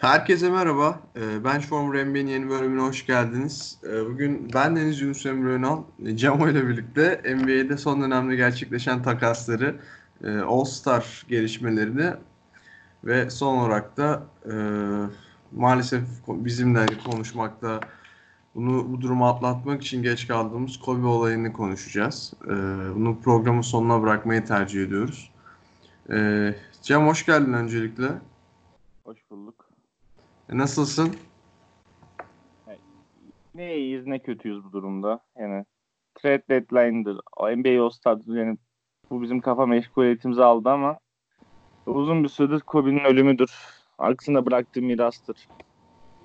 Herkese merhaba. Ee, Bench Former NBA'nin yeni bölümüne hoş geldiniz. Ee, bugün ben Deniz Yunus Emre Önal, Cemo ile birlikte NBA'de son dönemde gerçekleşen takasları, e, All-Star gelişmelerini ve son olarak da e, maalesef bizimle konuşmakta bunu bu durumu atlatmak için geç kaldığımız Kobe olayını konuşacağız. Bunu programın sonuna bırakmayı tercih ediyoruz. Cem hoş geldin öncelikle. Hoş bulduk. E, nasılsın? Ne iyiyiz ne kötüyüz bu durumda. Yani trade deadline'dır. NBA All-Star'dır. Yani bu bizim kafa meşguliyetimizi aldı ama uzun bir süredir Kobe'nin ölümüdür. Arkasında bıraktığı mirastır.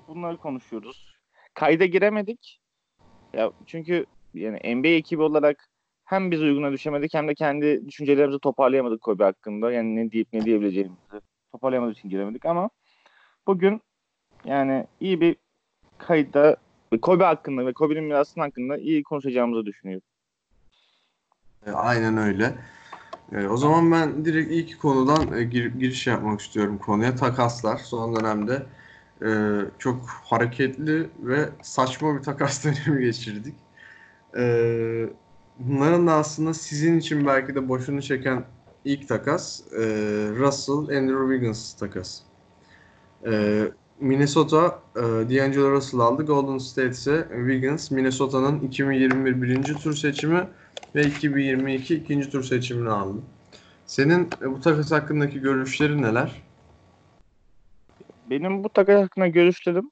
Bunları konuşuyoruz. Kayda giremedik. Ya çünkü yani NBA ekibi olarak hem biz uyguna düşemedik hem de kendi düşüncelerimizi toparlayamadık Kobe hakkında. Yani ne deyip ne diyebileceğimizi toparlayamadık için giremedik ama bugün yani iyi bir kayıtta Kobe hakkında ve Kobe'nin mirasının hakkında iyi konuşacağımızı düşünüyorum. E, aynen öyle. E, o zaman ben direkt ilk konudan e, gir, giriş yapmak istiyorum konuya. Takaslar son dönemde çok hareketli ve saçma bir takas dönemi geçirdik. Bunların da aslında sizin için belki de boşunu çeken ilk takas Russell Andrew Wiggins takas. Minnesota e, D'Angelo Russell aldı. Golden State ise Wiggins Minnesota'nın 2021 birinci tur seçimi ve 2022 ikinci tur seçimini aldı. Senin e, bu takas hakkındaki görüşlerin neler? Benim bu takas hakkında görüşlerim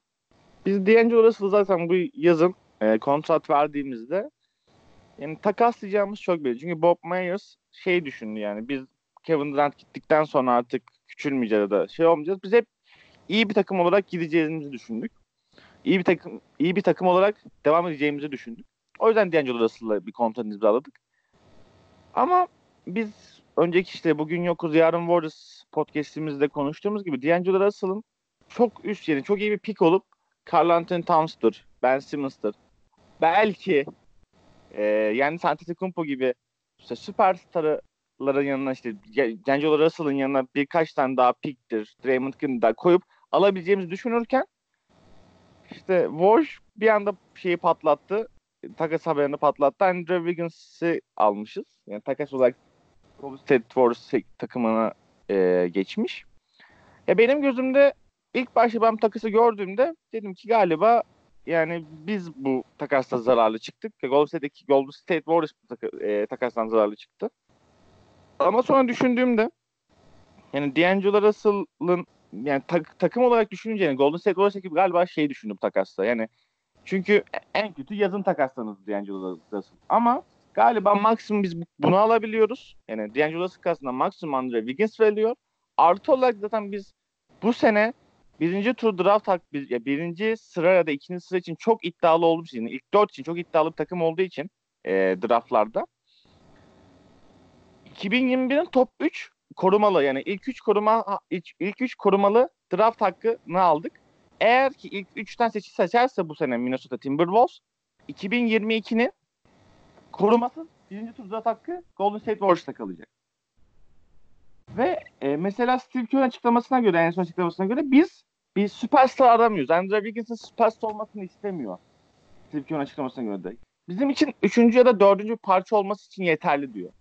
biz D'Angelo Russell zaten bu yazın e, kontrat verdiğimizde yani takaslayacağımız çok belli. Çünkü Bob Myers şey düşündü yani biz Kevin Durant gittikten sonra artık küçülmeyeceğiz da şey olmayacağız. Biz hep iyi bir takım olarak gideceğimizi düşündük. İyi bir takım iyi bir takım olarak devam edeceğimizi düşündük. O yüzden D'Angelo Russell'la bir kontrat imzaladık. Ama biz önceki işte bugün yokuz yarın Warriors podcast'imizde konuştuğumuz gibi D'Angelo Russell'ın çok üst yeri, çok iyi bir pick olup Carl Anthony Towns'tur, Ben Simmons'tır. Belki e, yani Antetokounmpo gibi işte süperstarların yanına işte D'Angelo Russell'ın yanına birkaç tane daha pick'tir, Draymond Green'i daha koyup alabileceğimizi düşünürken işte Walsh bir anda şeyi patlattı. Takas haberini patlattı. Andrew Wiggins'i almışız. Yani takas olarak State Warriors takımına e, geçmiş. Ya benim gözümde ilk başta ben takası gördüğümde dedim ki galiba yani biz bu takasla zararlı çıktık. Golden State'deki Golden State Warriors e, takastan zararlı çıktı. Ama sonra düşündüğümde yani D'Angelo Russell'ın yani tak, takım olarak düşününce yani Golden State Warriors ekibi galiba şey düşündüm takasta. Yani çünkü en kötü yazın takaslanırdı D'Angelo Russell. Ama galiba maksimum biz bunu alabiliyoruz. Yani D'Angelo Russell karşısında maksimum Andre Wiggins veriliyor. Artı olarak zaten biz bu sene birinci tur draft hak, bir, ya birinci sıra ya da ikinci sıra için çok iddialı olduğu için, ilk dört için çok iddialı bir takım olduğu için e, draftlarda 2021'in top 3 korumalı yani ilk 3 koruma ilk, ilk 3 korumalı draft hakkını aldık. Eğer ki ilk 3'ten seçi seçerse bu sene Minnesota Timberwolves 2022'nin koruması birinci tur draft hakkı Golden State Warriors'ta kalacak. Ve e, mesela Steve Kerr'ın açıklamasına göre en son açıklamasına göre biz bir süperstar aramıyoruz. Andrew Wiggins'in süperstar olmasını istemiyor. Steve Kerr'ın açıklamasına göre de. Bizim için üçüncü ya da dördüncü parça olması için yeterli diyor.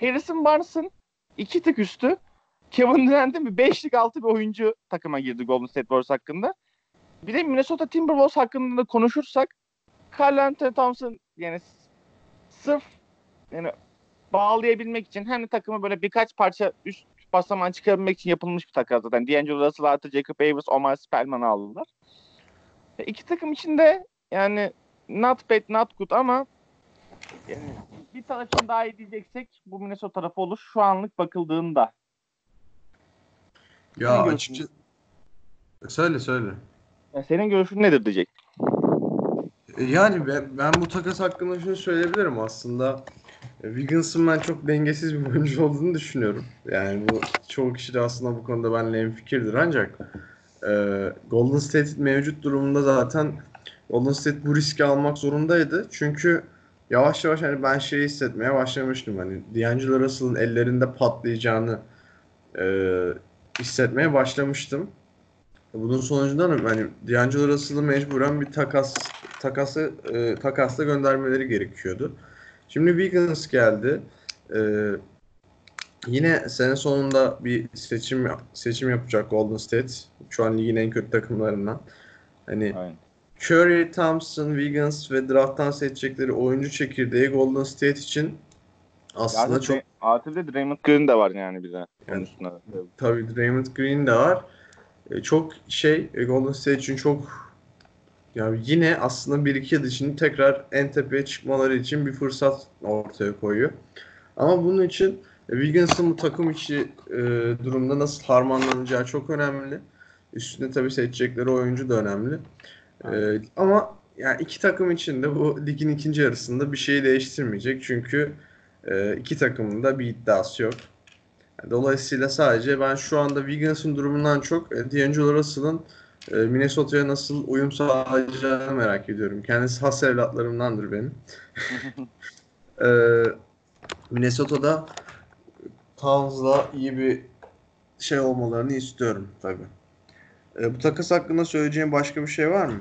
Harrison Barnes'ın iki tık üstü Kevin Durant'in bir beşlik altı bir oyuncu takıma girdi Golden State Warriors hakkında. Bir de Minnesota Timberwolves hakkında da konuşursak Carl Anthony Thompson yani sırf yani bağlayabilmek için hem de takımı böyle birkaç parça üst basaman çıkarabilmek için yapılmış bir takas zaten. D'Angelo Russell artı Jacob Davis, Omar Spellman'ı aldılar. E, iki takım için de yani not bad, not good ama yani bir taraf için daha iyi diyeceksek bu Minnesota tarafı olur şu anlık bakıldığında. Ya açıkçası söyle söyle. Ya senin görüşün nedir diyecek? E, yani ben, ben bu takas hakkında şunu söyleyebilirim aslında. E, Wiggins'ın ben çok dengesiz bir oyuncu olduğunu düşünüyorum. Yani bu çoğu kişi de aslında bu konuda benimle fikirdir ancak e, Golden State mevcut durumunda zaten Golden State bu riski almak zorundaydı. Çünkü yavaş yavaş hani ben şeyi hissetmeye başlamıştım. Hani D'Angelo Russell'ın ellerinde patlayacağını e, hissetmeye başlamıştım. Bunun sonucunda da hani D'Angelo Russell'ı mecburen bir takas takası e, takasla göndermeleri gerekiyordu. Şimdi Wiggins geldi. E, yine sene sonunda bir seçim seçim yapacak Golden State. Şu an ligin en kötü takımlarından. Hani Aynen. Curry, Thompson, Wiggins ve drafttan seçecekleri oyuncu çekirdeği Golden State için aslında Artı, çok artı bir de Draymond Green de var yani bize. Yani- Yani. tabii Draymond Green de var. E, çok şey e, Golden State için çok yani yine aslında bir iki yıl için tekrar en tepeye çıkmaları için bir fırsat ortaya koyuyor. Ama bunun için e, Wiggins'ın bu takım içi e, durumda nasıl harmanlanacağı çok önemli. Üstüne tabii seçecekleri oyuncu da önemli. E, ama yani iki takım için de bu ligin ikinci yarısında bir şey değiştirmeyecek. Çünkü e, iki takımın da bir iddiası yok. Dolayısıyla sadece ben şu anda Wiggins'in durumundan çok e, D'Angelo Russell'ın e, Minnesota'ya nasıl uyum sağlayacağını merak ediyorum. Kendisi has evlatlarımdandır benim. E, Minnesota'da Towns'la iyi bir şey olmalarını istiyorum tabii. E, bu takas hakkında söyleyeceğim başka bir şey var mı?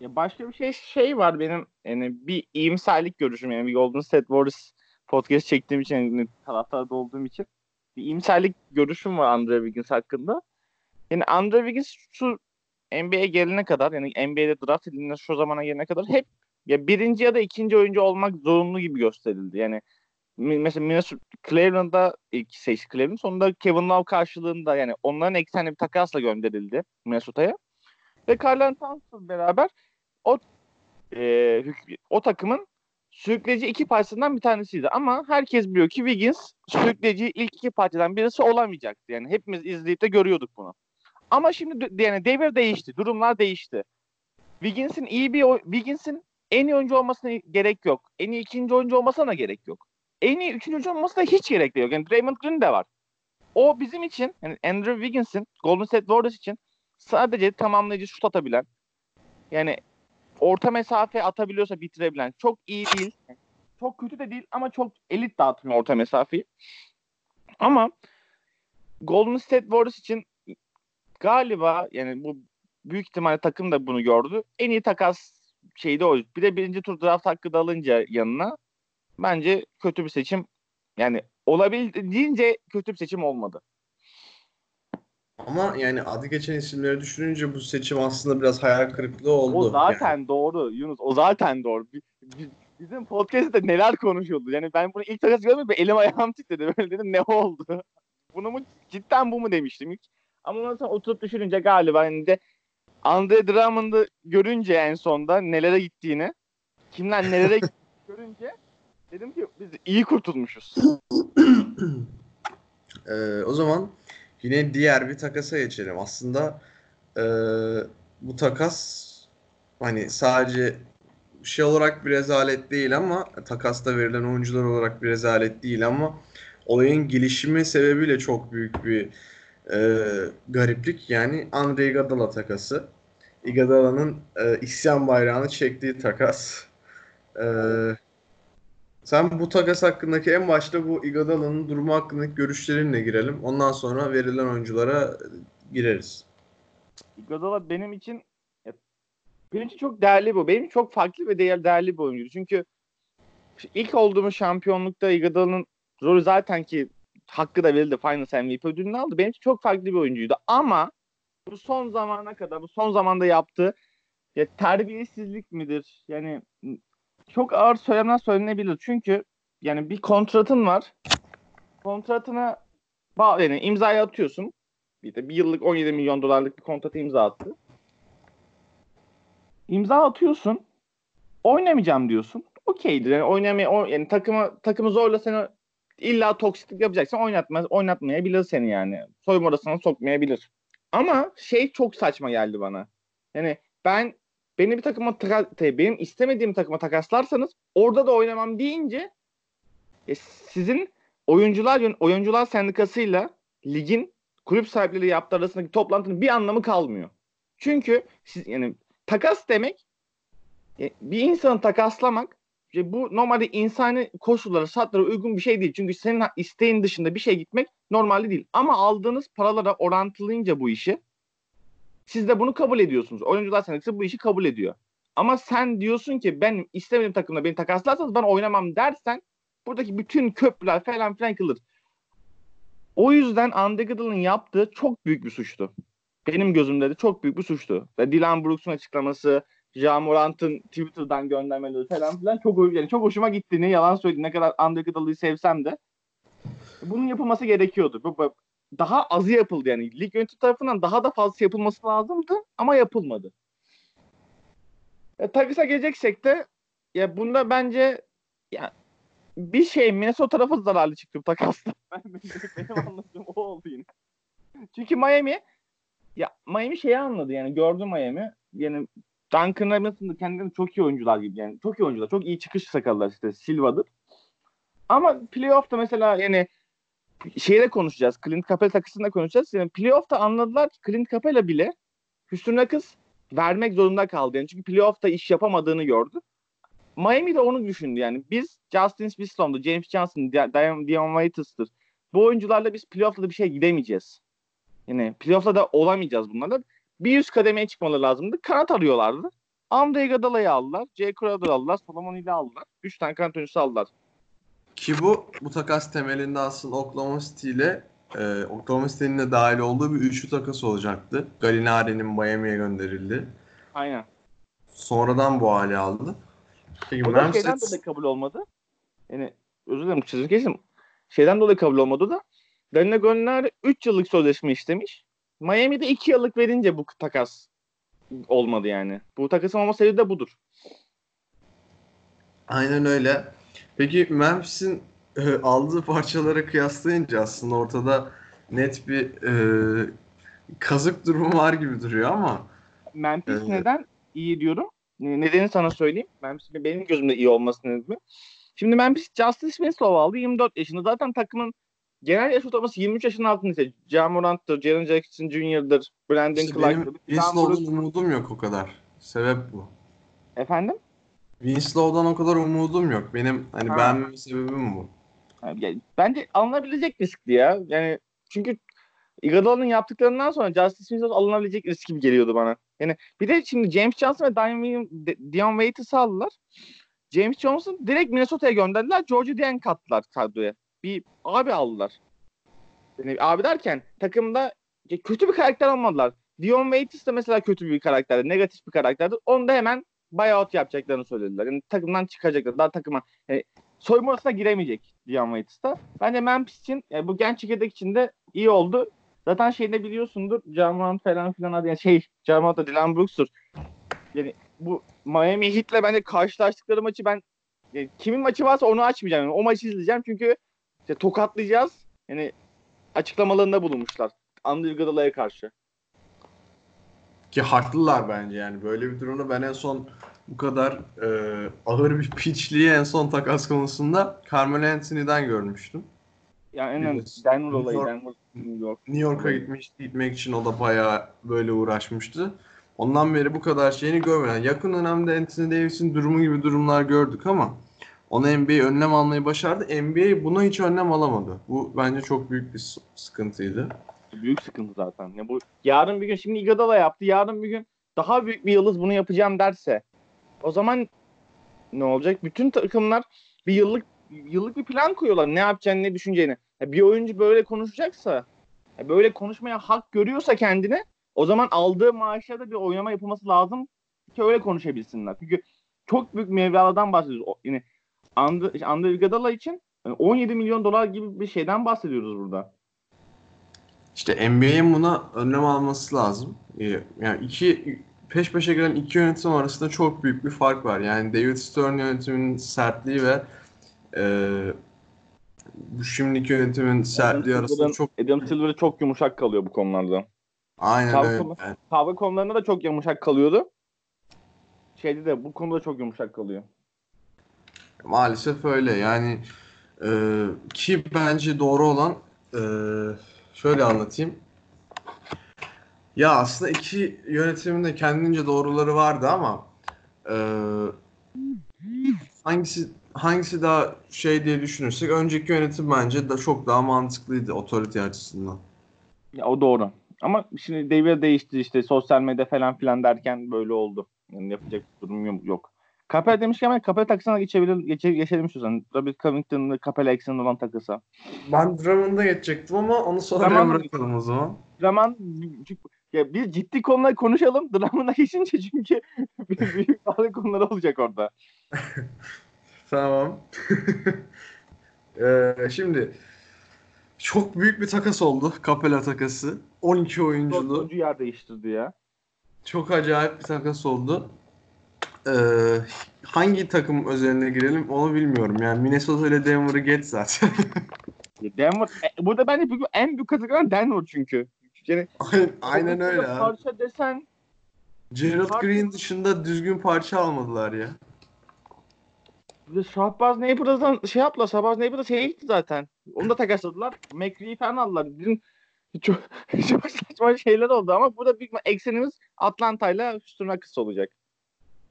Ya başka bir şey şey var benim yani bir iyimserlik görüşüm yani bir Golden State Warriors podcast çektiğim için yani taraftarda olduğum için bir iyimserlik görüşüm var Andre Wiggins hakkında. Yani Andre Wiggins şu NBA'ye gelene kadar yani NBA'de draft edildiğinde şu zamana gelene kadar hep ya birinci ya da ikinci oyuncu olmak zorunlu gibi gösterildi. Yani mesela Minnesota Cleveland'da ilk seç Cleveland sonunda Kevin Love karşılığında yani onların eksenli bir takasla gönderildi Minnesota'ya. Ve Carl Anthony beraber o e, o takımın sürükleyici iki parçasından bir tanesiydi. Ama herkes biliyor ki Wiggins sürükleyici ilk iki parçadan birisi olamayacaktı. Yani hepimiz izleyip de görüyorduk bunu. Ama şimdi yani devir değişti. Durumlar değişti. Wiggins'in iyi bir Wiggins'in en iyi oyuncu olmasına gerek yok. En iyi ikinci oyuncu olmasına gerek yok. En iyi üçüncü oyuncu olmasına hiç gerek yok. Yani Draymond Green de var. O bizim için yani Andrew Wiggins'in Golden State Warriors için sadece tamamlayıcı şut atabilen yani orta mesafe atabiliyorsa bitirebilen çok iyi değil. Çok kötü de değil ama çok elit dağıtmıyor orta mesafeyi. Ama Golden State Warriors için galiba yani bu büyük ihtimalle takım da bunu gördü. En iyi takas şeydi o. Bir de birinci tur draft hakkı da alınca yanına bence kötü bir seçim. Yani olabildiğince kötü bir seçim olmadı. Ama yani adı geçen isimleri düşününce bu seçim aslında biraz hayal kırıklığı oldu. O zaten Yani. doğru Yunus. O zaten doğru. Bi- bi- Bizim podcast'te neler konuşuldu. Yani ben bunu ilk takas görmedim. Elim ayağım titredi. Böyle dedim ne oldu? Bunu mu cidden bu mu demiştim ilk. Ama ondan sonra oturup düşününce galiba hani de Andre Drummond'ı görünce en sonda nelere gittiğini kimler nelere gittiğini görünce dedim ki biz iyi kurtulmuşuz. Ee, o zaman yine diğer bir takasa geçelim. Aslında e, bu takas hani sadece şey olarak bir rezalet değil ama takasta verilen oyuncular olarak bir rezalet değil ama olayın gelişimi sebebiyle çok büyük bir e, gariplik. Yani Andre Iguodala takası. Iguodala'nın e, isyan bayrağını çektiği takas. E, sen bu takas hakkındaki en başta bu Iguodala'nın durumu hakkındaki görüşlerinle girelim. Ondan sonra verilen oyunculara gireriz. Iguodala benim için benim için çok değerli bu. Benim çok farklı ve değer değerli bir oyuncu. Çünkü ilk olduğumuz şampiyonlukta Iguodala'nın rolü zaten ki hakkı da verildi. Finals MVP ödülünü aldı. Benim için çok farklı bir oyuncuydu. Ama bu son zamana kadar, bu son zamanda yaptığı ya terbiyesizlik midir? Yani çok ağır söylemler söylenebilir. Çünkü yani bir kontratın var. Kontratına bağ, yani imzayı atıyorsun. Bir de bir yıllık 17 milyon dolarlık bir kontratı imza attı. İmza atıyorsun. Oynamayacağım diyorsun. Okeydir. Yani oynamaya o, yani takımı takımı zorla seni illa toksiklik yapacaksan oynatmaz oynatmayabilir seni yani. Soyunma odasına sokmayabilir. Ama şey çok saçma geldi bana. Yani ben beni bir takıma benim istemediğim takıma takaslarsanız orada da oynamam deyince e, sizin oyuncular oyuncular sendikasıyla ligin kulüp sahipleri yaptığı arasındaki toplantının bir anlamı kalmıyor. Çünkü siz yani takas demek e, bir insanı takaslamak e, bu normalde insani koşullara, şartlara uygun bir şey değil. Çünkü senin isteğin dışında bir şey gitmek normalde değil. Ama aldığınız paralara orantılayınca bu işi Siz de bunu kabul ediyorsunuz. Oyuncular sendikası bu işi kabul ediyor. Ama sen diyorsun ki ben istemediğim takımda beni takaslarsanız ben oynamam dersen buradaki bütün köprüler falan filan kılır. O yüzden Andy Goodall'ın yaptığı çok büyük bir suçtu. Benim gözümde de çok büyük bir suçtu. Ve Dylan Brooks'un açıklaması, Ja Morant'ın Twitter'dan göndermeleri falan filan çok yani çok hoşuma gitti. Ne yalan söyleyeyim. Ne kadar Andy Goodall'ı sevsem de bunun yapılması gerekiyordu. Bu- bu- Daha azı yapıldı yani. Lig yönetimi tarafından daha da fazla yapılması lazımdı ama yapılmadı. E, Takıs'a geleceksek de ya bunda bence ya bir şey Minnesota tarafı zararlı çıktı bu takasla. Ben, benim anladığım o oldu yine. Çünkü Miami ya Miami şeyi anladı yani gördü Miami. Yani Duncan Robinson da kendileri çok iyi oyuncular gibi yani çok iyi oyuncular. Çok iyi çıkış sakallar işte Silva'dır. Ama playoff'ta mesela yani şeyde konuşacağız. Clint Capela takısında konuşacağız. Yani playoff'ta anladılar ki Clint Capela bile Houston Rockets vermek zorunda kaldı. Yani çünkü playoff'ta iş yapamadığını gördü. Miami de onu düşündü yani. Biz Justin Smith'lon'du, James Johnson, Dion, Dion Waiters'tır. Bu oyuncularla biz playoff'ta da bir şey gidemeyeceğiz. Yani playoff'ta da olamayacağız bunlarla. Bir üst kademeye çıkmaları lazımdı. Kanat arıyorlardı. Andre Iguodala'yı aldılar. Jay Crowder aldılar. Solomon Hill'i aldılar. Üç tane kanat oyuncusu aldılar. Ki bu bu takas temelinde aslında Oklahoma City ile e, Oklahoma City'nin de dahil olduğu bir üçlü takas olacaktı. Gallinari'nin Miami'ye gönderildi. Aynen. Sonradan bu hale aldı. Peki O Memphis şeyden dolayı kabul olmadı. Yani özür dilerim sözünü kestim. Şeyden dolayı kabul olmadı da Danilo Gallinari 3 yıllık sözleşme istemiş. Miami'de 2 yıllık verince bu takas olmadı yani. Bu takasın olma sebebi de budur. Aynen öyle. Peki Memphis'in e, aldığı parçalara kıyaslayınca aslında ortada net bir e, kazık durumu var gibi duruyor ama Memphis Evet. neden iyi diyorum? Ne- Nedeni sana söyleyeyim. Memphis'in benim gözümde iyi olması nedeni. Şimdi Memphis Justice Winslow aldı. 24 yaşında. Zaten takımın genel yaş ortalaması 23 yaşın altında ise Ja Morant'tır, Jaren Jackson Jr.'dır, Brandon işte benim Clark'tır. Winslow'dan umudum yok o kadar. Sebep bu. Efendim? Winslow'dan o kadar umudum yok. Benim hani Ha. beğenmeme sebebim bu. Yani bence alınabilecek riskti ya. Yani çünkü Iguodala'nın yaptıklarından sonra Justice Winslow alınabilecek risk gibi geliyordu bana. Yani bir de şimdi James Johnson ve Dion, Dion Waiters'ı aldılar. James Johnson direkt Minnesota'ya gönderdiler. George Dieng kattılar kadroya. Bir abi aldılar. Yani abi derken takımda kötü bir karakter almadılar. Dion Waiters de mesela kötü bir karakterdi. Negatif bir karakterdi. Onu da hemen buyout yapacaklarını söylediler. Yani takımdan çıkacaklar. Daha takıma yani soyunma odasına giremeyecek Dion Waiters. Bence Memphis için yani bu genç çekirdek için de iyi oldu. Zaten şeyde biliyorsundur. Jamorant falan filan adı yani şey Jamorant da Dylan Brooks'tur. Yani bu Miami Heat'le bence karşılaştıkları maçı ben yani kimin maçı varsa onu açmayacağım. Yani o maçı izleyeceğim çünkü işte tokatlayacağız. Yani açıklamalarında bulunmuşlar. Andre Iguodala'ya karşı. Ki haklılar bence yani. Böyle bir durumda ben en son bu kadar e, ağır bir piçliği en son takas konusunda Carmelo Anthony'den görmüştüm. Yani en önemli Biliyorsun. Denver olayı. Denver, New York. New York'a gitmiş, gitmek için o da bayağı böyle uğraşmıştı. Ondan beri bu kadar şeyini görmedim. Yani yakın dönemde Anthony Davis'in durumu gibi durumlar gördük ama ona NBA önlem almayı başardı. NBA buna hiç önlem alamadı. Bu bence çok büyük bir sıkıntıydı. Büyük sıkıntı zaten. Ya bu yarın bir gün şimdi Iguodala yaptı. Yarın bir gün daha büyük bir yıldız bunu yapacağım derse o zaman ne olacak? Bütün takımlar bir yıllık yıllık bir plan koyuyorlar. Ne yapacağını, ne düşüneceğini. Ya bir oyuncu böyle konuşacaksa, ya böyle konuşmaya hak görüyorsa kendine o zaman aldığı maaşa da bir oynama yapılması lazım ki öyle konuşabilsinler. Çünkü çok büyük mevlalardan bahsediyoruz. Yine Andre, Andre Iguodala için yani 17 milyon dolar gibi bir şeyden bahsediyoruz burada. İşte NBA'in buna önlem alması lazım. Ee, Yani iki peş peşe gelen iki yönetim arasında çok büyük bir fark var. Yani David Stern yönetiminin sertliği ve e, bu şimdiki yönetimin sertliği arasında Silver'ın- çok Adam Silver çok yumuşak kalıyor bu konularda. aynen Kavga öyle. Yani Kavga konularında da çok yumuşak kalıyordu. Şeyde de bu konuda çok yumuşak kalıyor. maalesef öyle. Yani e, ki bence doğru olan e, şöyle anlatayım. Ya aslında iki yönetimin de kendince doğruları vardı ama e, hangisi hangisi daha şey diye düşünürsek önceki yönetim bence de çok daha mantıklıydı otorite açısından. Ya o doğru. Ama şimdi devir değişti işte sosyal medya falan filan derken böyle oldu. Yani yapacak durum yok- yok. Capella demişken ben Capella takısına geçebilir, geçe, geçelim istiyorsan. Robert Covington'la Capella Exxon'un olan takısı. Ben Drummond'a geçecektim ama onu sonra Tamam. bırakalım o zaman. Zaman ya bir ciddi konular konuşalım. Dramına geçince çünkü büyük bazı konular olacak orada. Tamam. Ee, şimdi çok büyük bir takas oldu. Capella takası. 12 oyunculu. Dördüncü yer değiştirdi ya. Çok acayip bir takas oldu. Ee, hangi takım özeline girelim onu bilmiyorum. Yani Minnesota ile Denver'ı geç zaten. Denver, e, burada bence büyük, en büyük kazanan Denver çünkü. Yani, aynen, aynen öyle abi. Parça desen Gerald Parça- Green dışında düzgün parça almadılar ya. Şahbaz Neighbors'dan şey yaptılar. Şahbaz Neighbors'a şeye gitti zaten. Onu da takasladılar. McVee'yi falan aldılar. Bizim çok, çok saçma şeyler oldu ama burada büyük eksenimiz Atlanta'yla Houston Rockets olacak.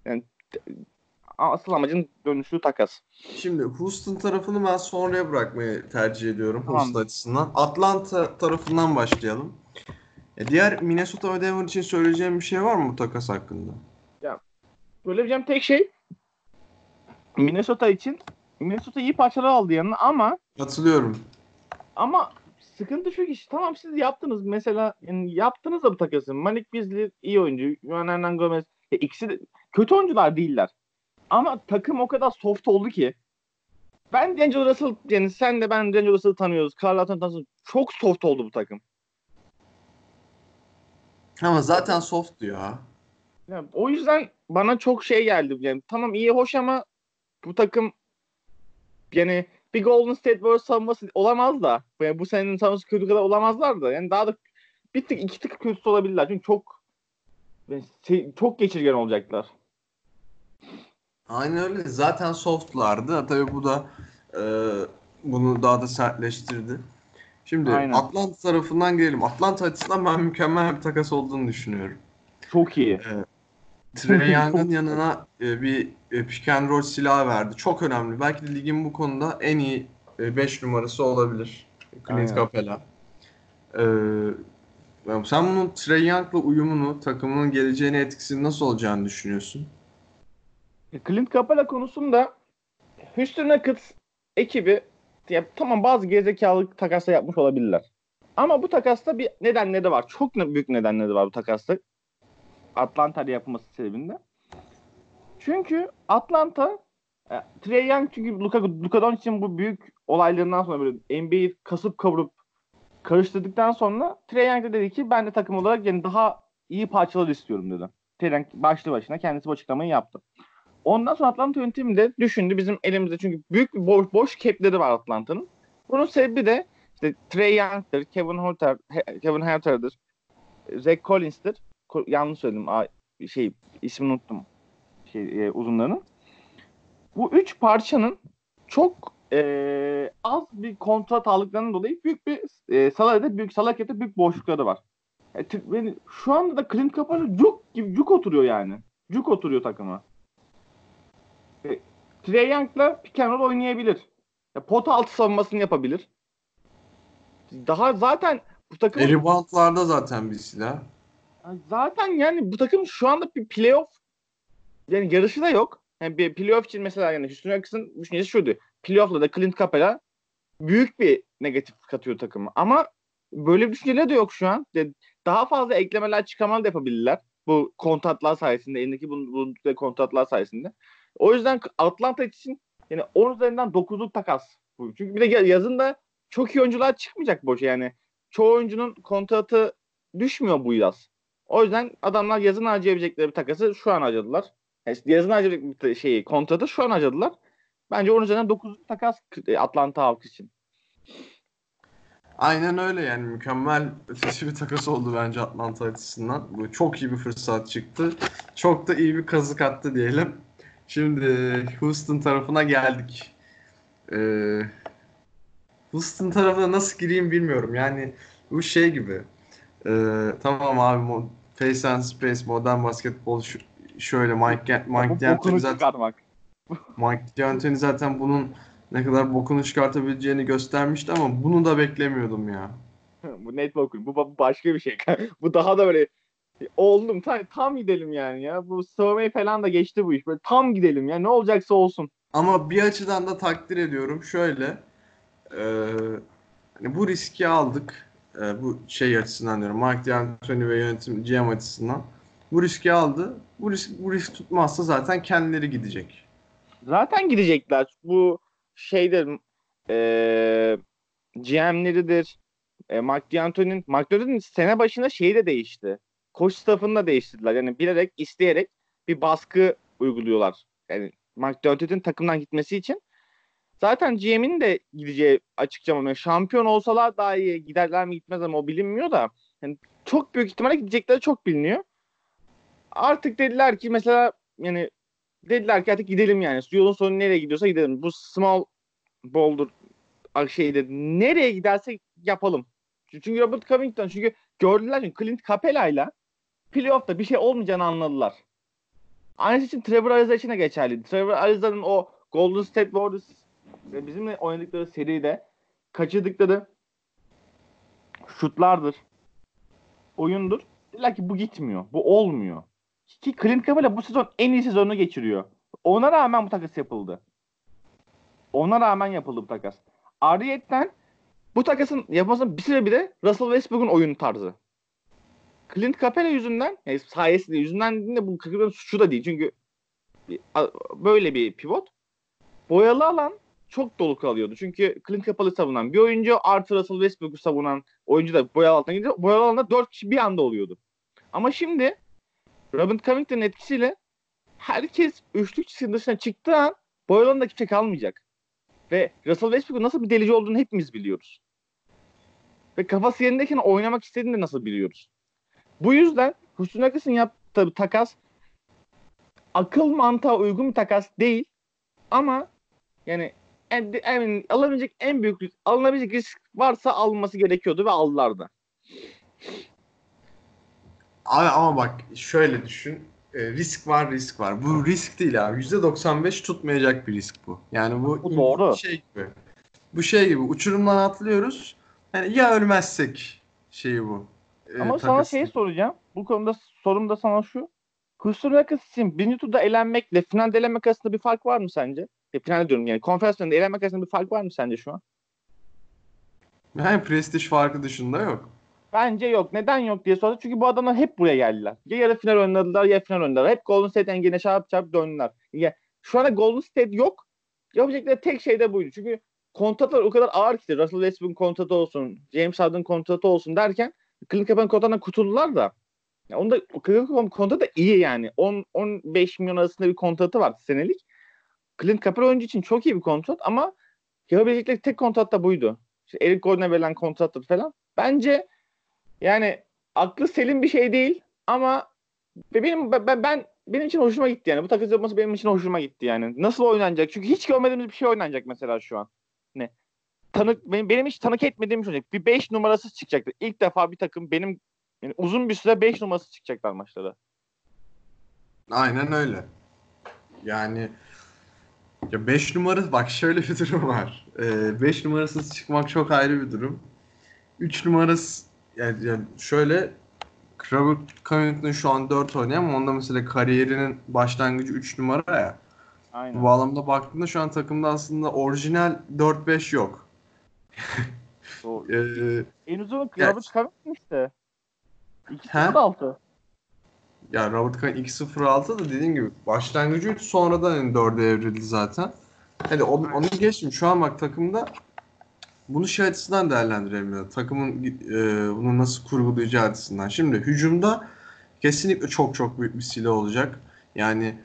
Yani asıl amacın dönüşü takas. Şimdi Houston tarafını ben sonraya bırakmayı tercih ediyorum Tamam. Houston açısından. Atlanta tarafından başlayalım. E, diğer Minnesota ve Denver için söyleyeceğim bir şey var mı bu takas hakkında? Söyleyeceğim tek şey Minnesota için Minnesota iyi parçalar aldı yanına ama Katılıyorum. ama sıkıntı şu ki tamam siz yaptınız mesela yani yaptınız da bu takası. Malik Beasley iyi oyuncu. Juan Hernan Gomez e, ikisi de kötü oyuncular değiller. Ama takım o kadar soft oldu ki ben D'Angelo Russell yani sen de ben D'Angelo Russell'ı tanıyoruz. Carl Anthony tanıyoruz. Çok soft oldu bu takım. Ama zaten soft ya. Yani o yüzden bana çok şey geldi. Yani tamam iyi hoş ama bu takım yani bir Golden State Warriors savunması olamaz da. Yani bu senenin savunması kötü kadar olamazlar da. Yani daha da bir tık iki tık kötü olabilirler. Çünkü çok yani şey- çok geçirgen olacaklar. Aynen öyle. Zaten softlardı. Tabii bu da e, bunu daha da sertleştirdi. Şimdi Aynen. Atlanta tarafından gelelim. Atlanta açısından ben mükemmel bir takas olduğunu düşünüyorum. Çok iyi. Trey Young'ın yanına e, bir e, pick and roll silahı verdi. Çok önemli. Belki de ligin bu konuda en iyi 5 numarası olabilir. Clint. Capela. Yani sen bunun Trey Young'la uyumunu, takımının geleceğine etkisini nasıl olacağını düşünüyorsun? E, Clint Capela konusunda Houston Rockets ekibi ya, tamam bazı gerizekalı takasla yapmış olabilirler. Ama bu takasta bir nedenleri var. Çok büyük nedenleri var bu takasta. Atlanta'da yapılması sebebinde. Çünkü Atlanta e, Trey Young çünkü Luka, Luka Doncic'in bu büyük olaylarından sonra böyle NBA'yi kasıp kavurup karıştırdıktan sonra Trey Young da dedi ki ben de takım olarak yani daha iyi parçalar istiyorum dedi. Trey Young başlı başına kendisi bu açıklamayı yaptı. Ondan sonra Atlanta yönetimi de düşündü bizim elimizde çünkü büyük bir boş, boş cap'leri var Atlanta'nın. Bunun sebebi de işte Trey Young'dır, Kevin Hunter, Kevin Hunter'dır, Zach Collins'tir. Yanlış söyledim. Aa, şey ismini unuttum. Şey e, uzunlarının. Bu üç parçanın çok e, az bir kontrat aldıklarından dolayı büyük bir e, salaride büyük salakete büyük boşlukları var. E, t- şu anda da Clint Capela cuk gibi cuk oturuyor yani. Cuk oturuyor takıma. Trey Young'la pick and roll oynayabilir. E, pot altı savunmasını yapabilir. Daha zaten bu takım E, reboundlarda zaten bir silah. zaten yani bu takım şu anda bir playoff yani yarışı da yok. Yani bir playoff için mesela yani Houston Rockets'ın düşüncesi şuydu. Playoff'la da Clint Capela büyük bir negatif katıyor takımı. Ama böyle bir düşünceleri de yok şu an. Daha fazla eklemeler çıkarmalar da yapabilirler. Bu kontratlar sayesinde, elindeki bulun- bulundukları kontratlar sayesinde. O yüzden Atlanta için yani 10 üzerinden 9'luk takas. Çünkü bir de ya- yazında çok iyi oyuncular çıkmayacak boşa yani. Çoğu oyuncunun kontratı düşmüyor bu yaz. O yüzden adamlar yazın harcayabilecekleri bir takası şu an harcadılar. Yani yazın harcayabilecek bir şeyi, kontratı şu an harcadılar. Bence onun üzerinden 9 takas e, Atlanta halkı için. Aynen öyle yani mükemmel ötesi bir takas oldu bence Atlanta açısından. Bu çok iyi bir fırsat çıktı. Çok da iyi bir kazık attı diyelim. Şimdi Houston tarafına geldik. Ee, Houston tarafına nasıl gireyim bilmiyorum. Yani bu şey gibi. Ee, tamam abi mo- Face and Space, modern basketbol şu- şöyle Mike, Mike D'Antoni zaten çıkarmak. Mike D'Antoni zaten bunun ne kadar bokunu çıkartabileceğini göstermişti ama bunu da beklemiyordum ya. bu kulübü. Bu, bu başka bir şey. bu daha da böyle oldum tam, tam gidelim yani ya. Bu savunmayı falan da geçti bu iş. Böyle tam gidelim ya. Ne olacaksa olsun. Ama bir açıdan da takdir ediyorum. Şöyle e, hani bu riski aldık. E, bu şey açısından diyorum. Mike D'Antoni ve yönetim GM açısından. Bu riski aldı. Bu risk, bu risk tutmazsa zaten kendileri gidecek. Zaten gidecekler. Bu şeydir e, GM'leridir. E, Mark D'Antoni'nin Mark D'Antoni'nin sene başında şeyi de değişti. Koç staffını da değiştirdiler. Yani bilerek, isteyerek bir baskı uyguluyorlar. Yani D'Antoni'nin takımdan gitmesi için. Zaten GM'in de gideceği açıkça ama şampiyon olsalar daha iyi giderler mi gitmez ama o bilinmiyor da yani çok büyük ihtimalle gidecekleri çok biliniyor. Artık dediler ki mesela yani dediler ki artık gidelim yani. Yolun sonu nereye gidiyorsa gidelim. Bu small boulder şeyde nereye giderse yapalım. Çünkü Robert Covington çünkü gördüler çünkü Clint Capela'yla playoff'ta bir şey olmayacağını anladılar. Aynısı için Trevor Ariza için de geçerli. Trevor Ariza'nın o Golden State Warriors bizimle oynadıkları seride kaçırdıkları şutlardır. Oyundur. Dediler ki bu gitmiyor. Bu olmuyor. Ki Clint Capela bu sezon en iyi sezonunu geçiriyor. Ona rağmen bu takas yapıldı. Ona rağmen yapıldı bu takas. Ariyetten bu takasın yapmasının bir sebebi de Russell Westbrook'un oyun tarzı. Clint Capela yüzünden, yani sayesinde yüzünden de bu Capela'nın suçu da değil. Çünkü böyle bir pivot boyalı alan çok dolu kalıyordu. Çünkü Clint Capela'yı savunan bir oyuncu artı Russell Westbrook'u savunan oyuncu da boyalı alana gidiyor. Boyalı alanda dört kişi bir anda oluyordu. Ama şimdi Robin Covington'ın etkisiyle herkes üçlük çizginin dışına çıktığı an boyalı alanda kimse kalmayacak. Ve Russell Westbrook'un nasıl bir delici olduğunu hepimiz biliyoruz. Ve kafası yerindeyken oynamak istediğini de nasıl biliyoruz. Bu yüzden Hüsnü yaptığı takas akıl mantığa uygun bir takas değil. Ama yani en, en, alabilecek en büyük risk, alınabilecek risk varsa alınması gerekiyordu ve aldılar da. Abi ama bak şöyle düşün. E, risk var risk var. Bu risk değil abi. %95 tutmayacak bir risk bu. Yani bu, bu doğru. şey gibi. Bu şey gibi uçurumdan atlıyoruz. Yani ya ölmezsek şeyi bu. E, ama sana şey soracağım. Bu konuda sorum da sana şu. Hüsnü için birinci turda elenmekle finalde elenmek arasında bir fark var mı sence? E, finalde diyorum yani konferans finalinde elenmek arasında bir fark var mı sence şu an? Yani prestij farkı dışında yok. Bence yok. Neden yok diye sordu. Çünkü bu adamlar hep buraya geldiler. Ya yarı final oynadılar ya final oynadılar. Hep Golden State engeline çarp çarp döndüler. Ya, şu anda Golden State yok. Yapacakları tek şey de buydu. Çünkü kontratlar o kadar ağır ki Russell Westbrook'un kontratı olsun, James Harden'ın kontratı olsun derken Clint Capela'nın kontratından kurtuldular da. Ya onda Clint kontratı da iyi yani. 10 15 milyon arasında bir kontratı var senelik. Clint Capela oyuncu için çok iyi bir kontrat ama yapabilecekleri tek kontrat da buydu. İşte Eric Gordon'a verilen kontrattır falan. Bence yani aklı selim bir şey değil ama benim ben, ben benim için hoşuma gitti yani. Bu takas yapması benim için hoşuma gitti yani. Nasıl oynanacak? Çünkü hiç görmediğimiz bir şey oynanacak mesela şu an. Ne? Tanık benim, benim hiç tanık etmediğim şey olacak. Bir 5 numarası çıkacaktı. İlk defa bir takım benim yani uzun bir süre 5 numarası çıkacaklar maçlara. Aynen öyle. Yani ya 5 numara bak şöyle bir durum var. 5 ee, numarasız çıkmak çok ayrı bir durum. 3 numarası yani, yani şöyle Robert Covington şu an 4 oynuyor ama onda mesela kariyerinin başlangıcı 3 numara ya. Aynen. Bu bağlamda baktığında şu an takımda aslında orijinal 4-5 yok. ee, en uzun Robert Covington işte. 2-0-6. Ya Robert Covington 2-0-6 da dediğim gibi başlangıcı 3 sonradan yani 4'e evrildi zaten. Hadi onu, onu geçtim. Şu an bak takımda bunu şey açısından değerlendirelim. Takımın e, bunu nasıl kurgulayacağı açısından. Şimdi hücumda kesinlikle çok çok büyük bir silah olacak. Yani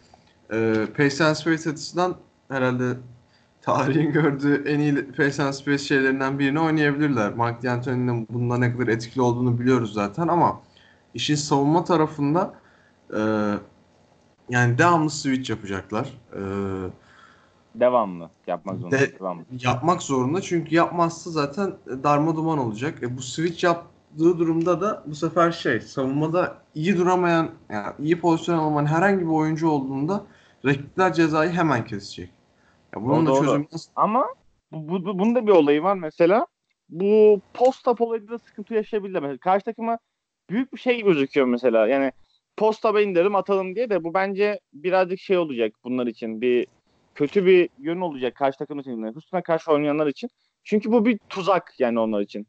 e, pace and space açısından herhalde tarihin gördüğü en iyi pace and space şeylerinden birini oynayabilirler. Mark D'Antoni'nin bunda ne kadar etkili olduğunu biliyoruz zaten ama işin savunma tarafında e, yani devamlı switch yapacaklar. Eee Devamlı yapmak zorunda. De, devamlı. Yapmak zorunda çünkü yapmazsa zaten darma duman olacak. E, bu switch yaptığı durumda da bu sefer şey savunmada iyi duramayan yani iyi pozisyon alamayan herhangi bir oyuncu olduğunda rakipler cezayı hemen kesecek. Ya bunun da çözümü nasıl? Ama bu, bu, bunun da bir olayı var mesela. bu post-up olayında sıkıntı yaşayabilirler. Mesela karşı takıma büyük bir şey gözüküyor mesela. Yani post-up'a indirelim atalım diye de bu bence birazcık şey olacak bunlar için. Bir kötü bir yön olacak karşı takım için. Houston'a karşı oynayanlar için. Çünkü bu bir tuzak yani onlar için.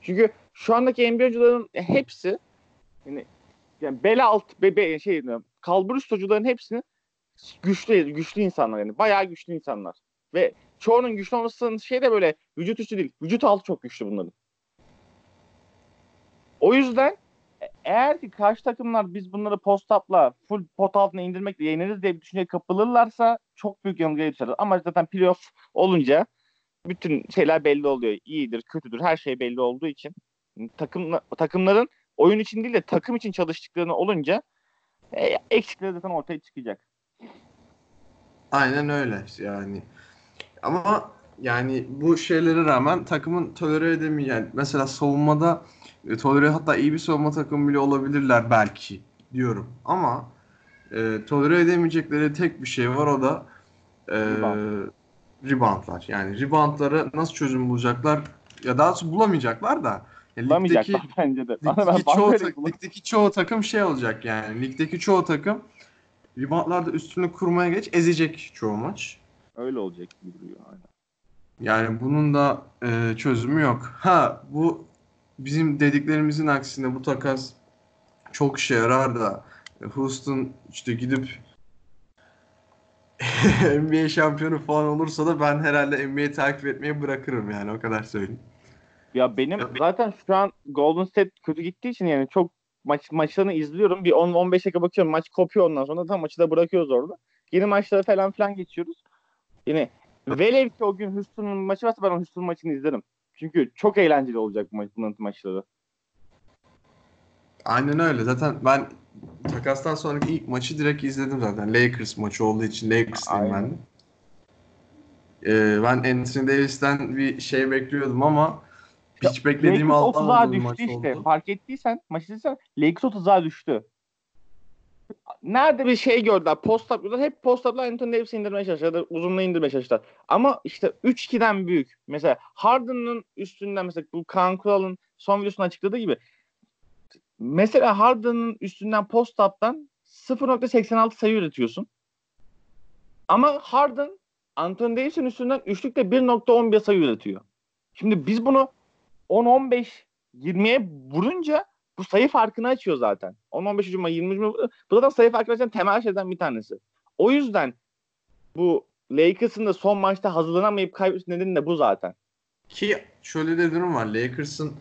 Çünkü şu andaki NBA oyuncuların hepsi yani, yani bel alt bebe şey kalbur üst oyuncuların hepsini güçlü güçlü insanlar yani bayağı güçlü insanlar. Ve çoğunun güçlü olmasının şey de böyle vücut üstü değil. Vücut altı çok güçlü bunların. O yüzden e, eğer ki karşı takımlar biz bunları post-up'la full pot altına indirmekle yeniriz diye bir düşünceye kapılırlarsa çok büyük yanılgıya düşeriz. Ama zaten playoff olunca bütün şeyler belli oluyor. İyidir, kötüdür, her şey belli olduğu için takım takımların oyun için değil de takım için çalıştıklarını olunca e, eksikleri zaten ortaya çıkacak. Aynen öyle yani. Ama yani bu şeylere rağmen takımın tolere edemeyen mesela savunmada e, tolere hatta iyi bir savunma takımı bile olabilirler belki diyorum. Ama e, tolere edemeyecekleri tek bir şey var o da e, Rebound. reboundlar. Yani reboundlara nasıl çözüm bulacaklar ya daha doğrusu bulamayacaklar da yani Bulamayacaklar ligdeki, bence de. Ligdeki, çoğu, ligdeki çoğu takım şey olacak yani. Ligdeki çoğu takım reboundlarda üstünü kurmaya geç ezecek çoğu maç. Öyle olacak gibi duruyor. Aynen. Yani bunun da e, çözümü yok. Ha bu bizim dediklerimizin aksine bu takas çok işe yarar da Houston işte gidip NBA şampiyonu falan olursa da ben herhalde NBA takip etmeyi bırakırım yani o kadar söyleyeyim. Ya benim zaten şu an Golden State kötü gittiği için yani çok maç maçlarını izliyorum. Bir 10-15 dakika bakıyorum. Maç kopuyor ondan sonra tam maçı da bırakıyoruz orada. Yeni maçlara falan filan geçiyoruz. Yine velev ki o gün Houston'un maçı varsa ben o Houston maçını izlerim. Çünkü çok eğlenceli olacak bu maç, bunun maçları. Aynen öyle. Zaten ben takastan sonraki ilk maçı direkt izledim zaten. Lakers maçı olduğu için Lakers'lıyım ben de. Ee, ben Anthony Davis'ten bir şey bekliyordum ama hiç beklediğimi alamadım düştü maç işte. Oldu. Fark ettiysen maçı izlesen Lakers 30'a düştü. Nerede bir şey gördüler. Post yapıyorlar. Hep post up'la Anthony Davis'i indirmeye çalıştılar. Uzunluğu indirmeye çalıştılar. Ama işte 3-2'den büyük. Mesela Harden'ın üstünden mesela bu Kaan Kural'ın son videosunda açıkladığı gibi mesela Harden'ın üstünden post up'tan 0.86 sayı üretiyorsun. Ama Harden Anthony Davis'in üstünden üçlükte 1.11 sayı üretiyor. Şimdi biz bunu 10-15 20'ye vurunca bu sayı farkını açıyor zaten. 10-15 hücuma 20 hücuma bu zaten sayı farkını açan temel şeyden bir tanesi. O yüzden bu Lakers'ın da son maçta hazırlanamayıp kaybetmesi nedeni de bu zaten. Ki şöyle de durum var. Lakers'ın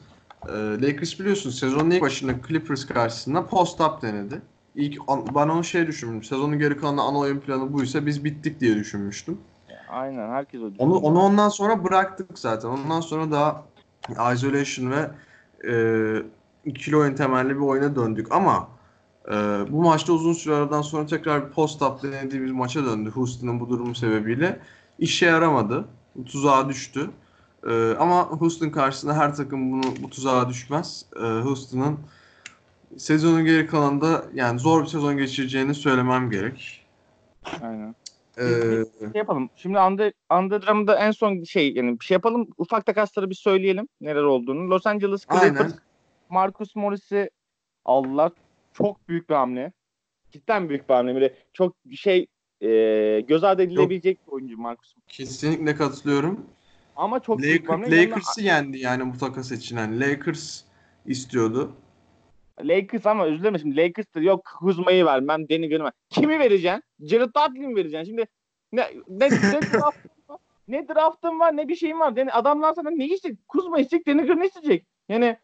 e, Lakers biliyorsun sezonun ilk başında Clippers karşısında post-up denedi. İlk ben onu şey düşünmüştüm. Sezonun geri kalanında ana oyun planı buysa biz bittik diye düşünmüştüm. Aynen herkes o Onu, onu ondan sonra bıraktık zaten. Ondan sonra daha isolation ve e, ikili oyun temelli bir oyuna döndük ama e, bu maçta uzun süre aradan sonra tekrar bir post-up denediğimiz maça döndü Houston'ın bu durumu sebebiyle. İşe yaramadı. Tuzağa düştü. E, ama Houston karşısında her takım bunu bu tuzağa düşmez. E, Houston'ın sezonun geri kalanında yani zor bir sezon geçireceğini söylemem gerek. Aynen. Ee, şey yapalım. Şimdi Under, Underdram'da en son şey yani bir şey yapalım. Ufak takasları bir söyleyelim neler olduğunu. Los Angeles Clippers Marcus Morris'i aldılar. Çok büyük bir hamle. Cidden büyük bir hamle. Böyle çok şey e, göz ardı edilebilecek Yok. bir oyuncu Marcus. Kesinlikle katılıyorum. Ama çok Laker, büyük bir hamle. Lakers'ı yendi yani bu takas için. Yani Lakers istiyordu. Lakers ama dilerim şimdi Lakers'ta yok Kuzma'yı vermem, Deni Gönülmem. Kimi vereceksin? Jared Dudley mi vereceksin? Şimdi ne, ne, ne draftın var, ne draftın var, ne bir şeyin var. Yani adamlar sana ne isteyecek? Kuzma isteyecek, Deni Gönül isteyecek. Yani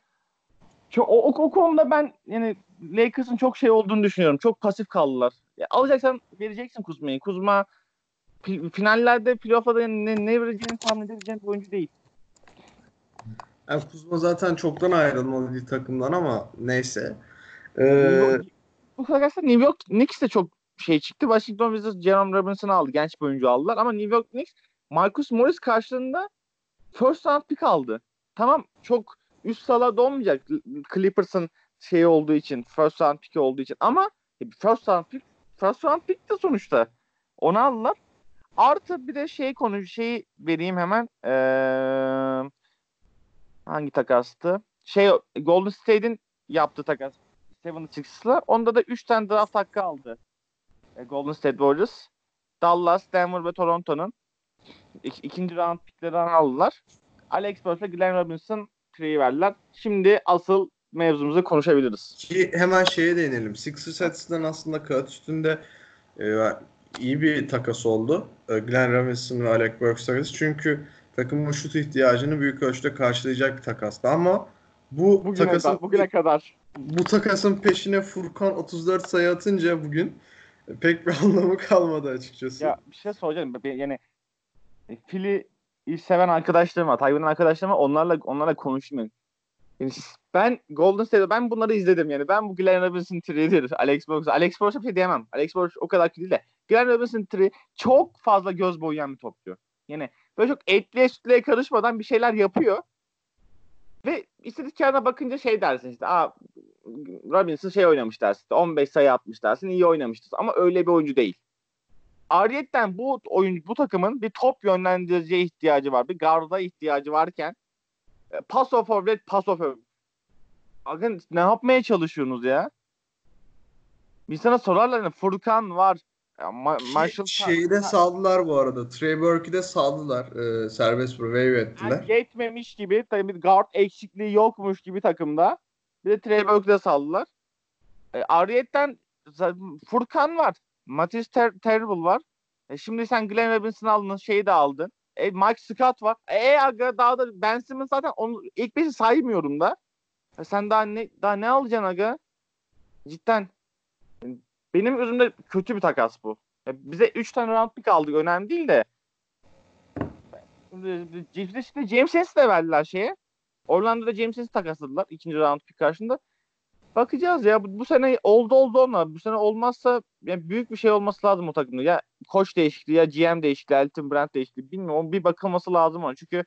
çok, o, o, o konuda ben yani Lakers'ın çok şey olduğunu düşünüyorum. Çok pasif kaldılar. Ya, alacaksan vereceksin Kuzma'yı. Kuzma finallerde playoff'ta da ne, ne vereceğini tahmin edebileceğin oyuncu değil. Yani Kuzma zaten çoktan ayrılmalı takımdan ama neyse. Ee... Bu arkadaşlar New York Knicks de çok şey çıktı. Washington Wizards Jerome Robinson'ı aldı. Genç bir oyuncu aldılar ama New York Knicks Marcus Morris karşılığında first round pick aldı. Tamam çok üst salada olmayacak Clippers'ın şeyi olduğu için first round pick olduğu için ama first round pick first round pick de sonuçta onu aldılar. Artı bir de şey konu şeyi vereyim hemen. Ee, hangi takastı? Şey Golden State'in yaptığı takas. 76ers'la. Onda da 3 tane draft hakkı aldı. E, Golden State Warriors. Dallas, Denver ve Toronto'nun ik- ikinci round picklerini aldılar. Alex Burks ve Glenn Robinson treyi verdiler. Şimdi asıl mevzumuzu konuşabiliriz. Ki hemen şeye değinelim. Sixers açısından aslında kağıt üstünde e, iyi bir takas oldu. E, Glenn Robinson ve Alec Burks takası. Çünkü takımın şut ihtiyacını büyük ölçüde karşılayacak bir takastı ama bu Bugüne, takasın kadar, bugüne kadar. bu takasın peşine Furkan 34 sayı atınca bugün e, pek bir anlamı kalmadı açıkçası. Ya bir şey soracağım. Yani e, Philly seven arkadaşlarım var. Tayvan'ın arkadaşlarım var. Onlarla onlarla konuşayım. Yani ben Golden State'de ben bunları izledim yani. Ben bu Glenn Robinson tree'dir. Alex Burks. Alex Burks'a bir şey diyemem. Alex Burks o kadar kötü değil de. Glenn Robinson tree çok fazla göz boyayan bir topçu. Yani böyle çok etliye sütlüye karışmadan bir şeyler yapıyor. Ve istatistiklerine bakınca şey dersin işte. Aa, Robinson şey oynamış dersin. işte, 15 sayı atmış dersin. iyi oynamıştır. Ama öyle bir oyuncu değil. Ariyetten bu oyun bu takımın bir top yönlendiriciye ihtiyacı var. Bir garda ihtiyacı varken e, pass of forward, pass of Bakın ne yapmaya çalışıyorsunuz ya? Bir sana sorarlar hani Furkan var. Ya, Ma- Marshall şeyi de saldılar bu arada. Trey Burke'i de saldılar. E, serbest waive ettiler. Yani yetmemiş gibi tabii bir guard eksikliği yokmuş gibi takımda. Bir de Trey Burke'ü de saldılar. E, Ariyetten Furkan var. Matisse Ter- Terrible var. E, şimdi sen Glenn Robinson aldın. Şeyi de aldın. E, Mike Scott var. E aga daha da Ben Simmons zaten onu ilk beşi saymıyorum da. E, sen daha ne daha ne alacaksın aga? Cidden. Benim gözümde kötü bir takas bu. Ya bize 3 tane round pick aldık. Önemli değil de. Cips'de işte James Harris'i de verdiler şeye. Orlando'da James Harris'i takasladılar ikinci round pick karşında. Bakacağız ya bu, bu sene oldu oldu onlar. Bu sene olmazsa yani büyük bir şey olması lazım o takımda. Ya koç değişikliği ya GM değişikliği, Elton Brand değişikliği bilmiyorum. Bir bakılması lazım ona. Çünkü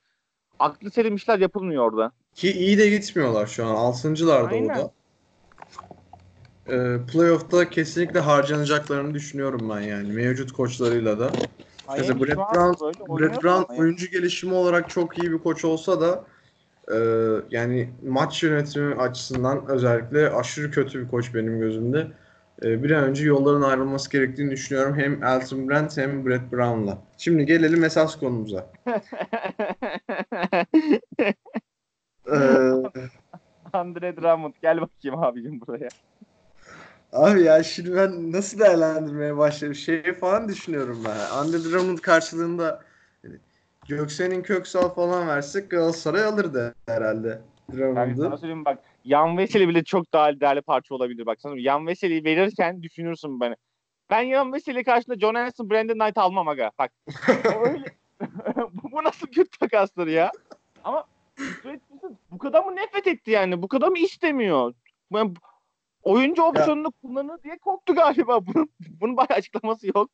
aklı selim işler yapılmıyor orada. Ki iyi de gitmiyorlar şu an. Altıncılar da orada. Ee, playoff'ta kesinlikle harcanacaklarını düşünüyorum ben yani. Mevcut koçlarıyla da. Mesela Miami Brett Brown- Brett Brown oyuncu gelişimi olarak çok iyi bir koç olsa da e, yani maç yönetimi açısından özellikle aşırı kötü bir koç benim gözümde. E, bir an önce yolların ayrılması gerektiğini düşünüyorum. Hem Elton Brand hem Brett Brown'la. Şimdi gelelim esas konumuza. Ee, Andre Drummond gel bakayım abicim buraya. Abi ya şimdi ben nasıl değerlendirmeye başladım? Şey falan düşünüyorum ben. Andre Drummond karşılığında hani Göksel'in Köksal falan versek Galatasaray alırdı herhalde Ben sana söyleyeyim bak. Yan Veseli bile çok daha değerli parça olabilir. Bak sana Yan Veseli'yi verirken düşünürsün beni. Ben Yan Veseli karşısında John Anderson, Brandon Knight almam aga. Bak. öyle. bu, nasıl kötü takastır ya? Ama bu kadar mı nefret etti yani? Bu kadar mı istemiyor? Ben, oyuncu opsiyonunu kullanır diye korktu galiba. Bunun, bunun bayağı açıklaması yok.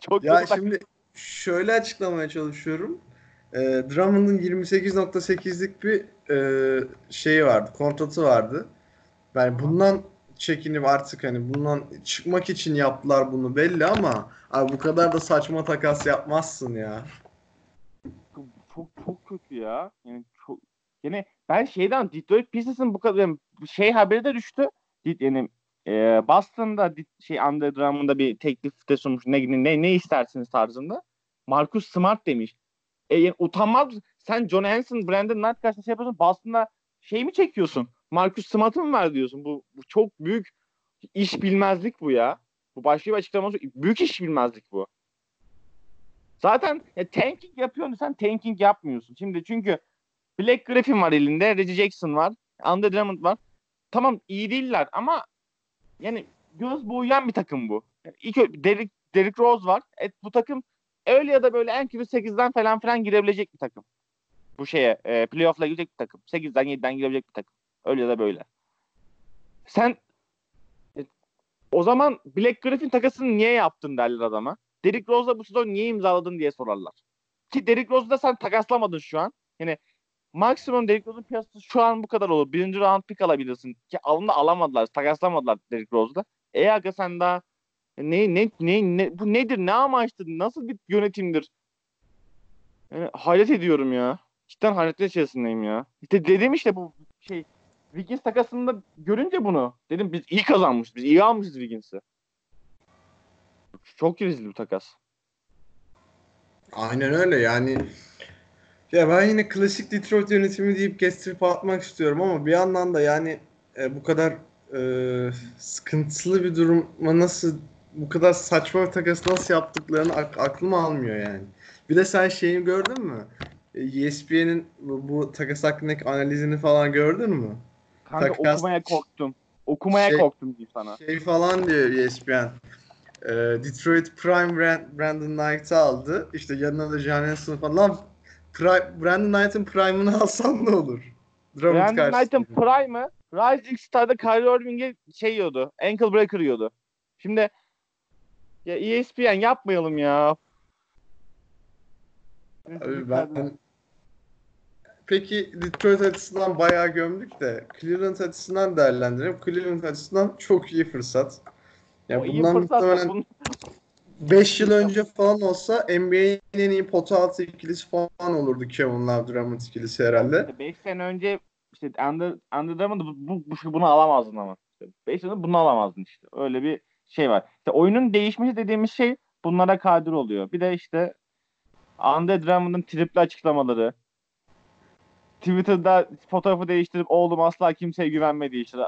Çok Ya tak- şimdi şöyle açıklamaya çalışıyorum. Ee, Drummond'un 28.8'lik bir e, şeyi vardı, kontratı vardı. Yani bundan çekinip artık hani bundan çıkmak için yaptılar bunu belli ama abi bu kadar da saçma takas yapmazsın ya. çok çok kötü ya. Yani çok yani ben şeyden Detroit Pistons'ın bu kadar yani şey haberi de düştü. Yani e, Boston'da şey Andre Drummond'a bir teklif de sunmuş. Ne, ne ne istersiniz tarzında. Marcus Smart demiş. E, yani utanmaz? Sen John Hanson, Brandon Knight karşısında şey yapıyorsun. Boston'da şey mi çekiyorsun? Marcus Smart'ı mı ver diyorsun? Bu, bu çok büyük iş bilmezlik bu ya. Bu başka bir açıklaması. Büyük iş bilmezlik bu. Zaten ya, tanking yapıyorsun sen tanking yapmıyorsun. Şimdi çünkü Black Griffin var elinde, Reggie Jackson var, Andre Drummond var. Tamam iyi değiller ama yani göz boyayan bir takım bu. Yani ilk Derrick, Derrick Rose var. Et, bu takım öyle ya da böyle en kötü 8'den falan filan girebilecek bir takım. Bu şeye e, playoff'la girecek bir takım. 8'den 7'den girebilecek bir takım. Öyle ya da böyle. Sen e, o zaman Black Griffin takasını niye yaptın derler adama. Derrick Rose'la bu sezon niye imzaladın diye sorarlar. Ki Derrick Rose'u da sen takaslamadın şu an. Yani maksimum Derrick Rose'un piyasası şu an bu kadar olur. Birinci round pick alabilirsin. Ki alında alamadılar. Takaslamadılar Derrick Rose'da. E aga sen daha ne, ne, ne, ne, bu nedir? Ne amaçtır? Nasıl bir yönetimdir? Yani hayret ediyorum ya. cidden hayret içerisindeyim ya. İşte dedim işte bu şey Wiggins takasında görünce bunu dedim biz iyi kazanmışız. Biz iyi almışız Wiggins'i. Çok rezil bir takas. Aynen öyle yani. Ya ben yine klasik Detroit yönetimi deyip kestirip atmak istiyorum ama bir yandan da yani e, bu kadar e, sıkıntılı bir duruma nasıl bu kadar saçma bir takas nasıl yaptıklarını ak- aklım almıyor yani. Bir de sen şeyi gördün mü? E, ESPN'in bu, bu takas hakkındaki analizini falan gördün mü? Kanka Takas- okumaya korktum. Okumaya Şey- korktum diyeyim sana. Şey falan diyor ESPN. E, Detroit Prime Brand- Brandon Knight'ı aldı. İşte yanına da Johansson falan. Lan Pri- Brandon Knight'ın Prime'ını alsan ne olur? Drummond Brandon. Knight'ın prime'ı Rising Star'da Kyrie Irving'e şey yiyordu. Ankle breaker yiyordu. Şimdi ya ESPN yapmayalım ya. Abi ben Peki Detroit açısından bayağı gömdük de Cleveland açısından değerlendirelim. Cleveland açısından çok iyi fırsat. Ya o iyi bundan fırsat da muhtemelen 5 yıl önce falan olsa NBA'nin en iyi pota altı ikilisi falan olurdu Kevin Love Drummond ikilisi herhalde. 5 sene önce işte Under, Under Drummond'ı bu, bu, bu- bunu alamazdın ama. 5 sene bunu alamazdın işte. Öyle bir şey var. İşte oyunun değişmesi dediğimiz şey bunlara kadir oluyor. Bir de işte Under Drummond'ın tripli açıklamaları. Twitter'da fotoğrafı değiştirip oğlum asla kimseye güvenmedi işte.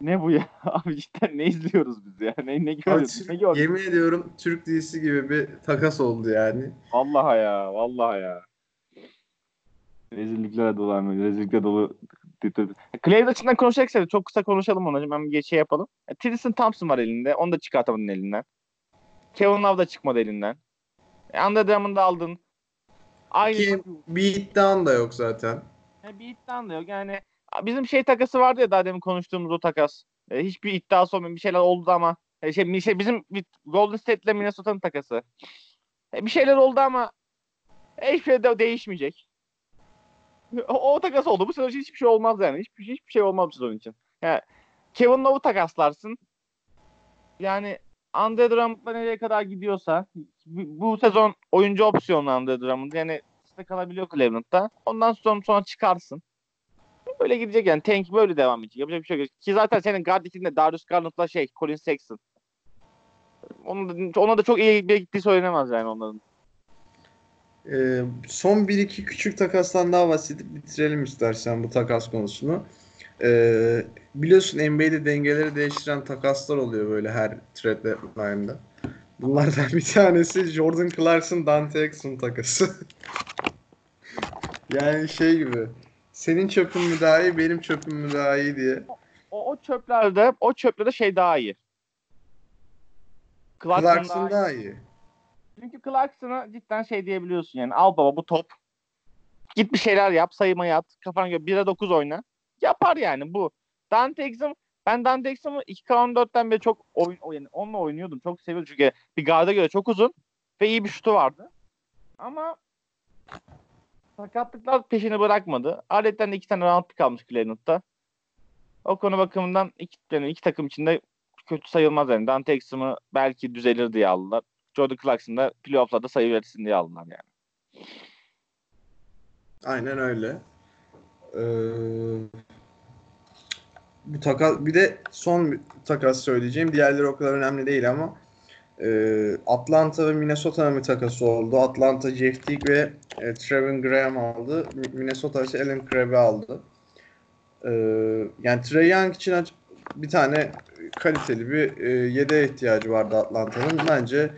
Ne bu ya? Abi cidden ne izliyoruz biz ya? Ne, ne görüyoruz? Ne gördük? yemin ediyorum Türk dizisi gibi bir takas oldu yani. Vallahi ya. Vallahi ya. Rezillikler dolu. Rezillikler dolu. Cleveland açısından konuşacaksak çok kısa konuşalım onu. Hemen bir şey yapalım. E, Tristan Thompson var elinde. Onu da çıkartamadın elinden. Kevin Love da çıkmadı elinden. E, Andre Drummond'ı aldın. Aynı Ki bir iddian da yok zaten. E, bir iddian da yok. Yani bizim şey takası vardı ya daha demin konuştuğumuz o takas. E, hiçbir iddiası olmayan bir şeyler oldu ama e, şey, şey bizim Golden State ile Minnesota'nın takası. E, bir şeyler oldu ama e, hiçbir şey de değişmeyecek. O, o takas oldu. Bu sezon için hiçbir şey olmaz yani. Hiçbir, hiçbir şey olmaz bu sezon için. Yani Kevin Love'u takaslarsın. Yani Andre Drummond'la nereye kadar gidiyorsa bu, sezon oyuncu opsiyonu Andre Drummond. Yani işte kalabiliyor Cleveland'da. Ondan sonra sonra çıkarsın. Böyle gidecek yani. Tank böyle devam edecek. Yapacak bir şey yok. Ki zaten senin guard içinde Darius Garland'la şey Colin Sexton. Onun da, ona da çok iyi bir gittiği söylenemez yani onların. Ee, son 1-2 küçük takastan daha bahsedip bitirelim istersen bu takas konusunu. Ee, biliyorsun NBA'de dengeleri değiştiren takaslar oluyor böyle her trade deadline'da. Bunlardan bir tanesi Jordan Clarkson Dante Exum takası. yani şey gibi senin çöpün mü daha iyi benim çöpüm mü daha iyi diye. O, o çöplerde o çöplerde şey daha iyi. Clarkson, Clarkson daha iyi. daha iyi. Çünkü Clarkson'a cidden şey diyebiliyorsun yani al baba bu top. Git bir şeyler yap sayıma at. Kafana göre 1'e 9 oyna. Yapar yani bu. Dante Exum ben Dante Exum'u 2K14'ten beri çok oyun, yani onunla oynuyordum. Çok seviyordum çünkü bir garda göre çok uzun ve iyi bir şutu vardı. Ama sakatlıklar peşini bırakmadı. Aletten iki tane round pick almış Cleveland'da. O konu bakımından iki, yani iki takım içinde kötü sayılmaz yani. Dante Exum'u belki düzelir diye aldılar. Jordan Clarkson da playoff'larda sayı verirsin diye aldılar yani. Aynen öyle. Ee, bu takas bir de son bir takas söyleyeceğim. Diğerleri o kadar önemli değil ama e, Atlanta ve Minnesota'nın bir takası oldu. Atlanta Jeff Teague ve e, Trevin Graham aldı. Mi- Minnesota ise Alan Crabb'i aldı. E, yani Trey Young için bir tane kaliteli bir e, yedeğe ihtiyacı vardı Atlanta'nın. Bence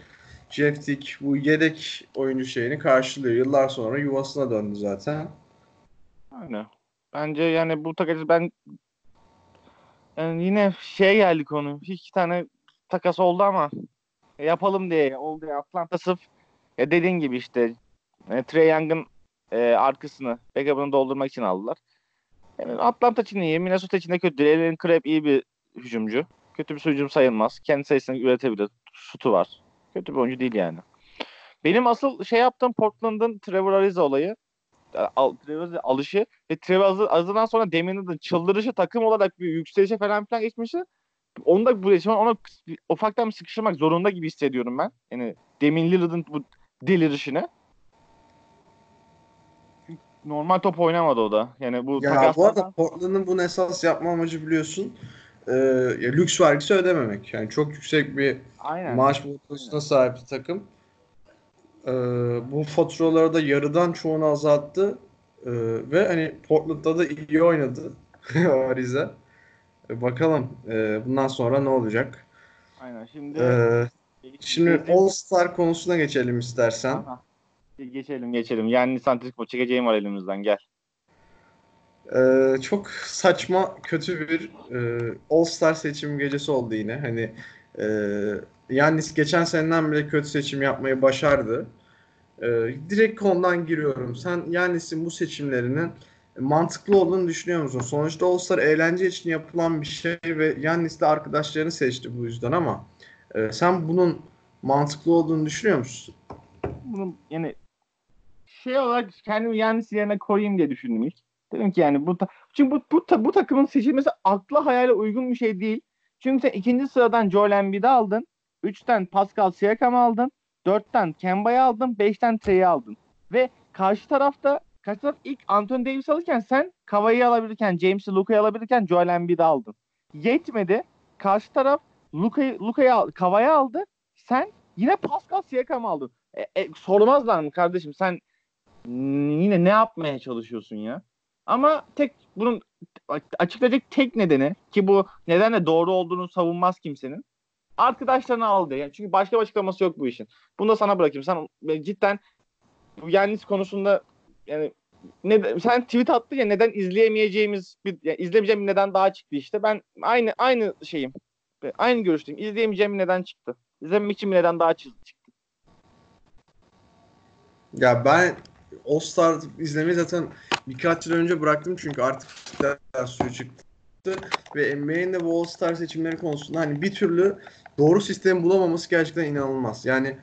Jeff Teague bu yedek oyuncu şeyini karşılıyor. Yıllar sonra yuvasına döndü zaten. Aynen. Bence yani bu takası ben yani yine şey geldi konu. İki tane takas oldu ama yapalım diye oldu ya. Atlanta sırf ya dediğin gibi işte e, Trey Young'ın e, arkasını backup'ını doldurmak için aldılar. Yani Atlanta için iyi. Minnesota için de kötü. Alan Crabb iyi bir hücumcu. Kötü bir hücum sayılmaz. Kendi sayısını üretebilir. Şutu var. Kötü bir oyuncu değil yani. Benim asıl şey yaptığım Portland'ın Trevor Ariza olayı. Al, Trevor Ariza alışı ve Trevor Ariza- Ariza'dan sonra Demin Lillard'ın çıldırışı takım olarak bir yükselişe falan filan geçmişti. Onu da bu ona ufaktan sıkıştırmak zorunda gibi hissediyorum ben. Yani Demin Lillard'ın bu delirişini. normal top oynamadı o da. Yani bu Ya bu takaslardan arada Portland'ın bunu esas yapma amacı biliyorsun e, ya lüks vergisi ödememek. Yani çok yüksek bir aynen. maaş boyutusuna sahip bir takım. E, bu faturaları da yarıdan çoğunu azalttı. E, ve hani Portland'da da iyi oynadı Ariza. E, bakalım e, bundan sonra ne olacak? Aynen. Şimdi E, şimdi Gezdim. All Star konusuna geçelim istersen. Aha. Geçelim geçelim. Yani Santrico çekeceğim var elimizden gel. Ee, çok saçma, kötü bir e, All Star seçim gecesi oldu yine. Hani e, Yannis geçen seneden bile kötü seçim yapmayı başardı. E, direkt konudan giriyorum. Sen Yannis'in bu seçimlerinin mantıklı olduğunu düşünüyor musun? Sonuçta All Star eğlence için yapılan bir şey ve Yannis de arkadaşlarını seçti bu yüzden ama e, sen bunun mantıklı olduğunu düşünüyor musun? Bunu yani şey olarak kendimi Yannis yerine koyayım diye düşündüm ilk. Dedim ki yani bu ta- çünkü bu, bu, ta- bu takımın seçilmesi akla hayale uygun bir şey değil. Çünkü sen ikinci sıradan Joel Embiid'i aldın. Üçten Pascal Siakam'ı aldın. Dörtten Kemba'yı aldın. Beşten Trey'i aldın. Ve karşı tarafta karşı taraf ilk Anthony Davis alırken sen Kavai'yi alabilirken, James'i Luka'yı alabilirken Joel Embiid'i aldın. Yetmedi. Karşı taraf Luka'yı Luka'yı al, Kavai'yi aldı. Sen yine Pascal Siakam'ı aldın. E, e, sormazlar mı kardeşim sen yine ne yapmaya çalışıyorsun ya? Ama tek bunun açıklayacak tek nedeni ki bu nedenle doğru olduğunu savunmaz kimsenin. Arkadaşlarını aldı. Yani çünkü başka bir açıklaması yok bu işin. Bunu da sana bırakayım. Sen cidden bu Yannis konusunda yani ne, sen tweet attın ya neden izleyemeyeceğimiz bir yani izlemeyeceğim bir neden daha çıktı işte. Ben aynı aynı şeyim. Aynı görüşteyim. İzleyemeyeceğim bir neden çıktı. İzlemek için bir neden daha çıktı. Ya ben All Star izlemeyi zaten birkaç yıl önce bıraktım çünkü artık daha suyu çıktı. Ve NBA'in de bu All Star seçimleri konusunda hani bir türlü doğru sistemi bulamaması gerçekten inanılmaz. Yani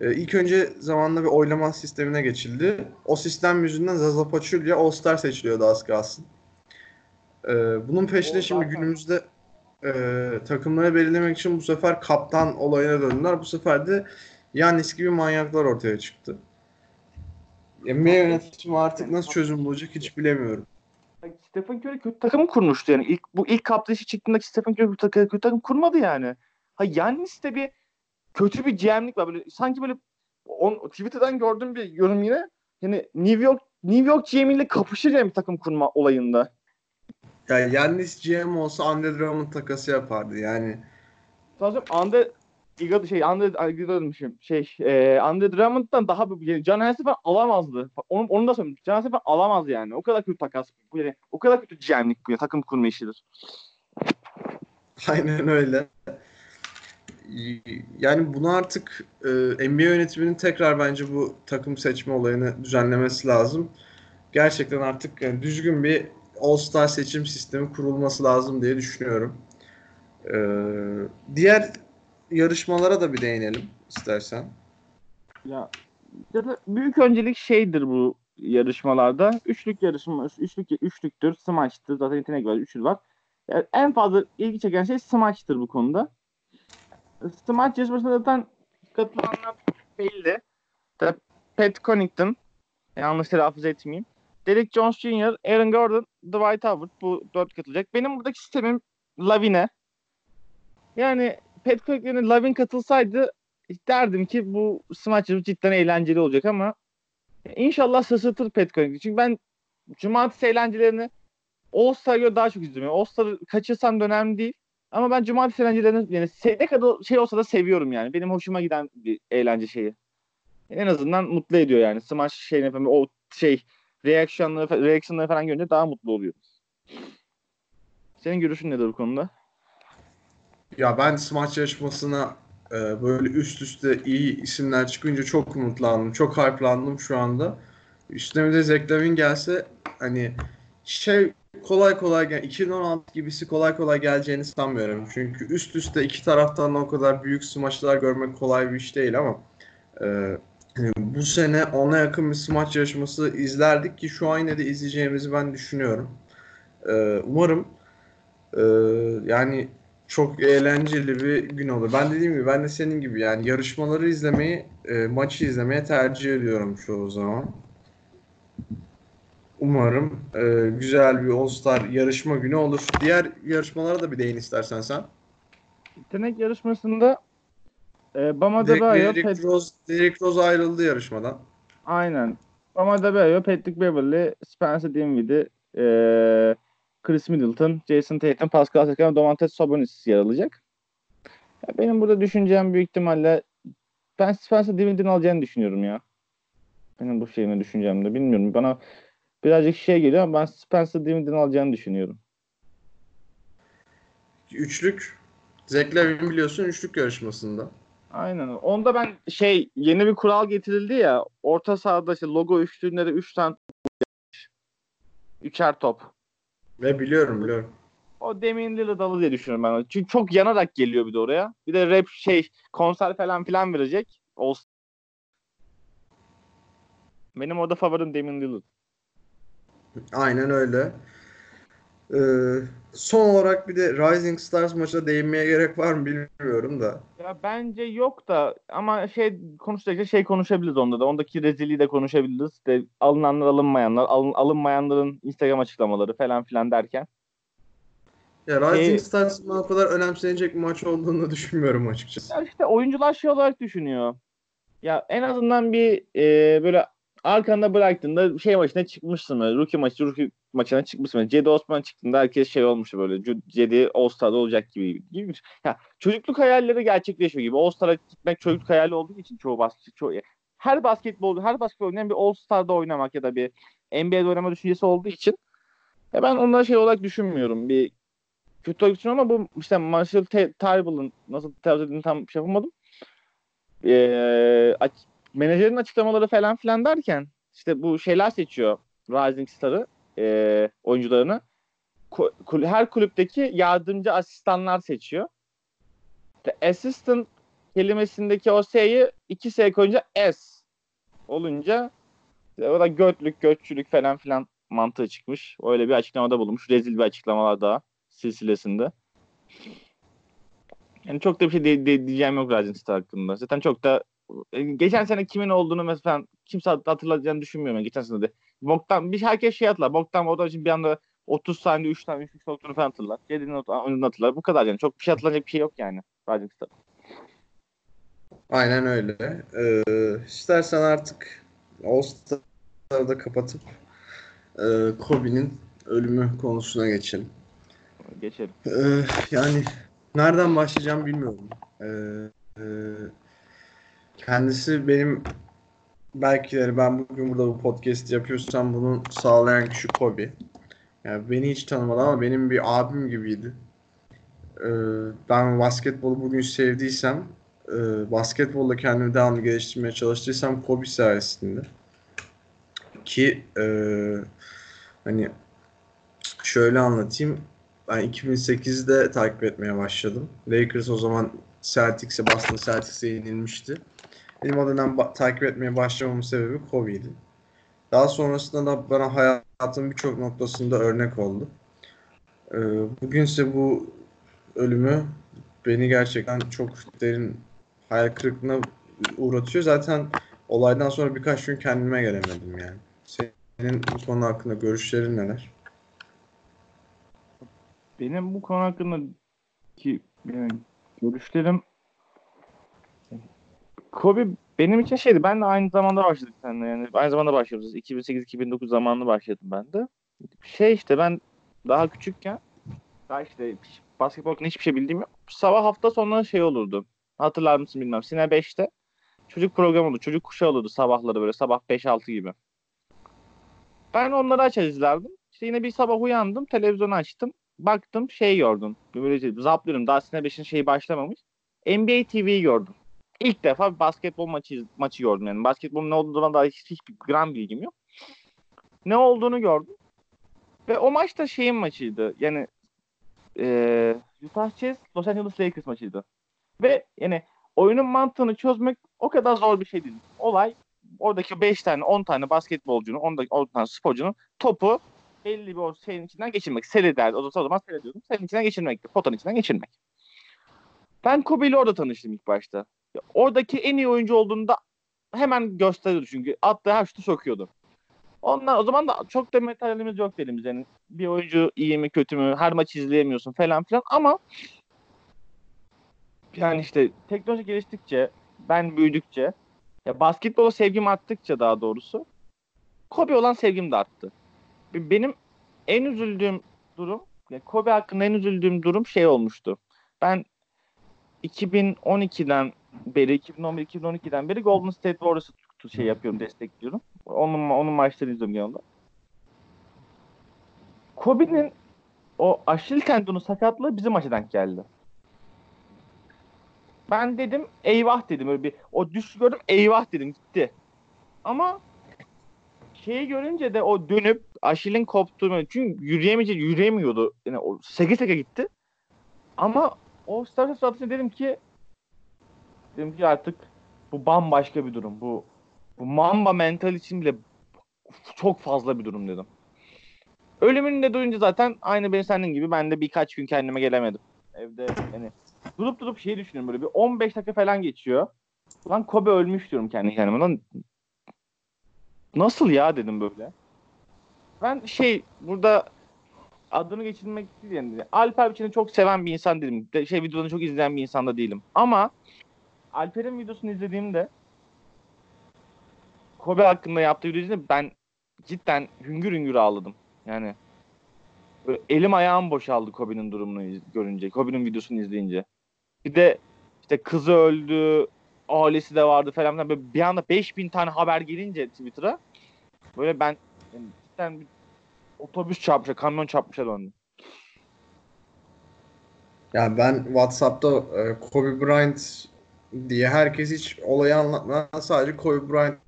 e, ilk önce zamanında bir oylama sistemine geçildi. O sistem yüzünden Zaza Pachulia All Star seçiliyordu az kalsın. E, bunun peşinde O şimdi günümüzde e, takımları belirlemek için bu sefer kaptan olayına döndüler. Bu sefer de Yannis gibi manyaklar ortaya çıktı. NBA yönetimi artık nasıl çözüm bulacak hiç bilemiyorum. Stephen Curry kötü takım kurmuştu yani. İlk, bu ilk kapta işi çıktığında Stephen Curry kötü, takım- kurmadı yani. Ha Yannis'te bir kötü bir GM'lik var. Böyle, sanki böyle on, Twitter'dan gördüğüm bir yorum yine. Yani New York New York GM ile kapışır yani bir takım kurma olayında. Ya Yannis GM olsa Andre Drummond takası yapardı yani. Sadece Andre Iguodala şey Andre demişim. Şey e, Andre Drummond'dan daha bir yani Can Hansen falan alamazdı. Onu, onu da söyleyeyim. Can Hansen falan alamaz yani. O kadar kötü takas. Bu yani, o kadar kötü GM'lik bu ya. Takım kurma işidir. Aynen öyle. Yani bunu artık e, NBA yönetiminin tekrar bence bu takım seçme olayını düzenlemesi lazım. Gerçekten artık yani düzgün bir All-Star seçim sistemi kurulması lazım diye düşünüyorum. E, diğer yarışmalara da bir değinelim istersen. Ya ya da büyük öncelik şeydir bu yarışmalarda. Üçlük yarışma, üçlük üçlüktür, smaçtır. Zaten yetenek var, üçlü var. Yani en fazla ilgi çeken şey smaçtır bu konuda. Smaç yarışmasında zaten katılanlar belli. Tabii Pat Connaughton, yanlış telaffuz etmeyeyim. Derek Jones Jr., Aaron Gordon, Dwight Howard bu dört katılacak. Benim buradaki sistemim Lavine. Yani Pat Connaughton'e Lavin katılsaydı derdim ki bu smaç cidden eğlenceli olacak ama inşallah şaşırtır Pat Connaughton. Çünkü ben cumartesi eğlencelerini All-Star'a daha çok izliyorum. All-Star'ı kaçırsam da önemli değil. Ama ben cumartesi eğlencelerini yani ne kadar şey olsa da seviyorum yani. Benim hoşuma giden bir eğlence şeyi. En azından mutlu ediyor yani. Smash şeyini yapayım, o şey reaksiyonları, reaksiyonları falan görünce daha mutlu oluyor. Senin görüşün nedir bu konuda? Ya ben smaç yarışmasına e, böyle üst üste iyi isimler çıkınca çok umutlandım. Çok hype'landım şu anda. Üstüne bir de Zach gelse hani şey kolay kolay gel 2016 gibisi kolay kolay geleceğini sanmıyorum. Çünkü üst üste iki taraftan da o kadar büyük smaçlar görmek kolay bir iş değil ama e, bu sene ona yakın bir smaç yarışması izlerdik ki şu an yine de izleyeceğimizi ben düşünüyorum. E, umarım e, yani çok eğlenceli bir gün olur. Ben dediğim gibi ben de senin gibi yani yarışmaları izlemeyi, e, maçı izlemeye tercih ediyorum çoğu zaman. Umarım e, güzel bir All-Star yarışma günü olur. Diğer yarışmalara da bir değin istersen sen. Yetenek yarışmasında e, Bama Debayo, Derek Pat- Rose, Derek Rose ayrıldı yarışmadan. aynen. Bama Debayo, Patrick Beverly, Spencer Dinwiddie, e, Chris Middleton, Jason Tatum, Pascal Siakam, Domantas Sabonis yer alacak. Ya benim burada düşüneceğim büyük ihtimalle ben Spencer Dinwiddie'nin alacağını düşünüyorum ya. Benim bu şeyimi düşüneceğimde bilmiyorum. Bana birazcık şey geliyor ama ben Spencer Dinwiddie'nin alacağını düşünüyorum. Üçlük. Zach Lavin biliyorsun üçlük yarışmasında. Aynen. Onda ben şey yeni bir kural getirildi ya. Orta sahada işte logo üçlüğünde de 3 üç tane top yapmış. Üçer top. Ve biliyorum biliyorum. O Damian Lillard diye düşünüyorum ben. Çünkü çok yanarak geliyor bir de oraya. Bir de rap şey konser falan filan verecek. Olsun. Benim orada favorim Damian Lillard. Aynen öyle. Ee, son olarak bir de Rising Stars maçına değinmeye gerek var mı bilmiyorum da. Ya bence yok da ama şey konuşacaksa şey konuşabiliriz onda da. Ondaki rezilliği de konuşabiliriz. De alınanlar alınmayanlar, alın, alınmayanların Instagram açıklamaları falan filan derken. Ya Rising Ee, Stars'ın o kadar önemsenecek bir maç olduğunu düşünmüyorum açıkçası. Ya işte oyuncular şey olarak düşünüyor. Ya en azından bir e, böyle arkanda bıraktığında şey maçına çıkmışsın böyle. Rookie maçı, rookie maçına çıkmışsın. Böyle. Cedi Osman çıktığında herkes şey olmuştu böyle. Cedi All-Star'da olacak gibi. gibi. Ya, çocukluk hayalleri gerçekleşiyor gibi. All-Star'a gitmek çocukluk hayali olduğu için çoğu basket, çoğu, her basketbol, her basketbol oynayan bir All-Star'da oynamak ya da bir NBA'de oynama düşüncesi olduğu için ya ben onları şey olarak düşünmüyorum. Bir kötü olarak düşünüyorum ama bu işte Marshall T- nasıl telaffuz edildiğini tam şey yapamadım. Ee, aç, menajerin açıklamaları falan filan derken işte bu şeyler seçiyor Rising Star'ı e, oyuncularını. Her kulüpteki yardımcı asistanlar seçiyor. İşte assistant kelimesindeki o S'yi iki S koyunca S olunca işte o da götlük, götçülük falan filan mantığı çıkmış. Öyle bir açıklamada bulunmuş. Rezil bir açıklamalar daha silsilesinde. Yani çok da bir şey de- de- diyeceğim yok Rising Star hakkında. Zaten çok da geçen sene kimin olduğunu mesela kimse hatırlayacağını düşünmüyorum. Geçen sene de. Boktan, bir herkes şey hatırlar. Boktan o da için bir anda 30 saniye 3 tane 3 soktuğunu falan hatırlar. Cedi'nin oyununu hatırlar. Bu kadar yani. Çok bir şey hatırlanacak bir şey yok yani. Rising Star. Aynen öyle. Ee, istersen artık All-Star'ı da kapatıp e, Kobe'nin ölümü konusuna geçelim. Geçelim. Ee, yani nereden başlayacağım bilmiyorum. Ee, e, kendisi benim belki de ben bugün burada bu podcast yapıyorsam bunu sağlayan kişi Kobe. Yani beni hiç tanımadı ama benim bir abim gibiydi. Ee, ben basketbolu bugün sevdiysem, e, basketbolla kendimi devamlı geliştirmeye çalıştıysam Kobe sayesinde. Ki e, hani şöyle anlatayım. Ben 2008'de takip etmeye başladım. Lakers o zaman Celtics'e, Boston Celtics'e yenilmişti. Benim o dönem takip etmeye başlamamın sebebi Kobe'ydi. Daha sonrasında da bana hayatın birçok noktasında örnek oldu. Ee, bugünse bu ölümü beni gerçekten çok derin hayal kırıklığına uğratıyor. Zaten olaydan sonra birkaç gün kendime gelemedim yani. Senin bu konu hakkında görüşlerin neler? Benim bu konu hakkında ki yani görüşlerim Kobe benim için şeydi. Ben de aynı zamanda başladık seninle yani. Aynı zamanda başlıyoruz. 2008-2009 zamanında başladım ben de. Şey işte ben daha küçükken daha işte basketbol hakkında hiçbir şey bildiğim yok. Sabah hafta sonları şey olurdu. Hatırlar mısın bilmem. Sine 5'te çocuk programı oldu. Çocuk kuşağı olurdu sabahları böyle sabah 5-6 gibi. Ben onları açar izlerdim. İşte yine bir sabah uyandım. Televizyonu açtım. Baktım şey gördüm. Böyle şey, zaplıyorum. Daha Sine 5'in şeyi başlamamış. NBA TV'yi gördüm. İlk defa bir basketbol maçı maçı gördüm yani. Basketbolun ne olduğuna dair hiç, hiçbir gram bilgim yok. Ne olduğunu gördüm. Ve o maç da şeyin maçıydı. Yani eee Utah Jazz Los Angeles Lakers maçıydı. Ve yani oyunun mantığını çözmek o kadar zor bir şey değil. Olay oradaki 5 tane 10 tane basketbolcunun 10, 10 tane sporcunun topu belli bir şeyin içinden geçirmek. Seri derdi. O zaman, o zaman seri diyordum. Serinin içinden geçirmekti. Potanın içinden geçirmek. Ben Kobe orada tanıştım ilk başta. Oradaki en iyi oyuncu olduğunu da hemen gösteriyordu çünkü. Attığı her şutu sokuyordu. Onlar o zaman da çok da materyalimiz yok elimiz yani. Bir oyuncu iyi mi kötü mü her maç izleyemiyorsun falan filan ama yani işte teknoloji geliştikçe ben büyüdükçe ya basketbola sevgim arttıkça daha doğrusu Kobe olan sevgim de arttı. Benim en üzüldüğüm durum ya Kobe hakkında en üzüldüğüm durum şey olmuştu. Ben 2012'den beri 2011-2012'den beri Golden State Warriors'ı şey yapıyorum, destekliyorum. Onun onun maçlarını izliyorum genelde. Kobe'nin o Aşil tendonu sakatlığı bizim maça denk geldi. Ben dedim eyvah dedim öyle bir o düş gördüm eyvah dedim gitti. Ama şeyi görünce de o dönüp Aşil'in koptuğunu çünkü yürüyemeyecek yürüyemiyordu. Yani o seke seke gitti. Ama o Star Wars dedim ki dedim ki artık bu bambaşka bir durum. Bu bu Mamba mental için bile çok fazla bir durum dedim. Ölümünü de duyunca zaten aynı benim senin gibi ben de birkaç gün kendime gelemedim. Evde yani durup durup şey düşünüyorum böyle bir 15 dakika falan geçiyor. Lan Kobe ölmüş diyorum kendi kendime. Lan nasıl ya dedim böyle. Ben şey burada adını geçirmek değil yani. Alper çok seven bir insan dedim. De, şey videolarını çok izleyen bir insan da değilim. Ama Alper'in videosunu izlediğimde Kobe hakkında yaptığı videoyu ben cidden hüngür hüngür ağladım. Yani elim ayağım boşaldı Kobe'nin durumunu görünce. Kobe'nin videosunu izleyince. Bir de işte kızı öldü, ailesi de vardı falan. Böyle bir anda 5000 tane haber gelince Twitter'a böyle ben yani cidden bir otobüs çarpmışa, kamyon çarpmışa döndüm. Ya ben WhatsApp'ta e, Kobe Bryant diye herkes hiç olayı anlatmadan sadece Kobe Bryant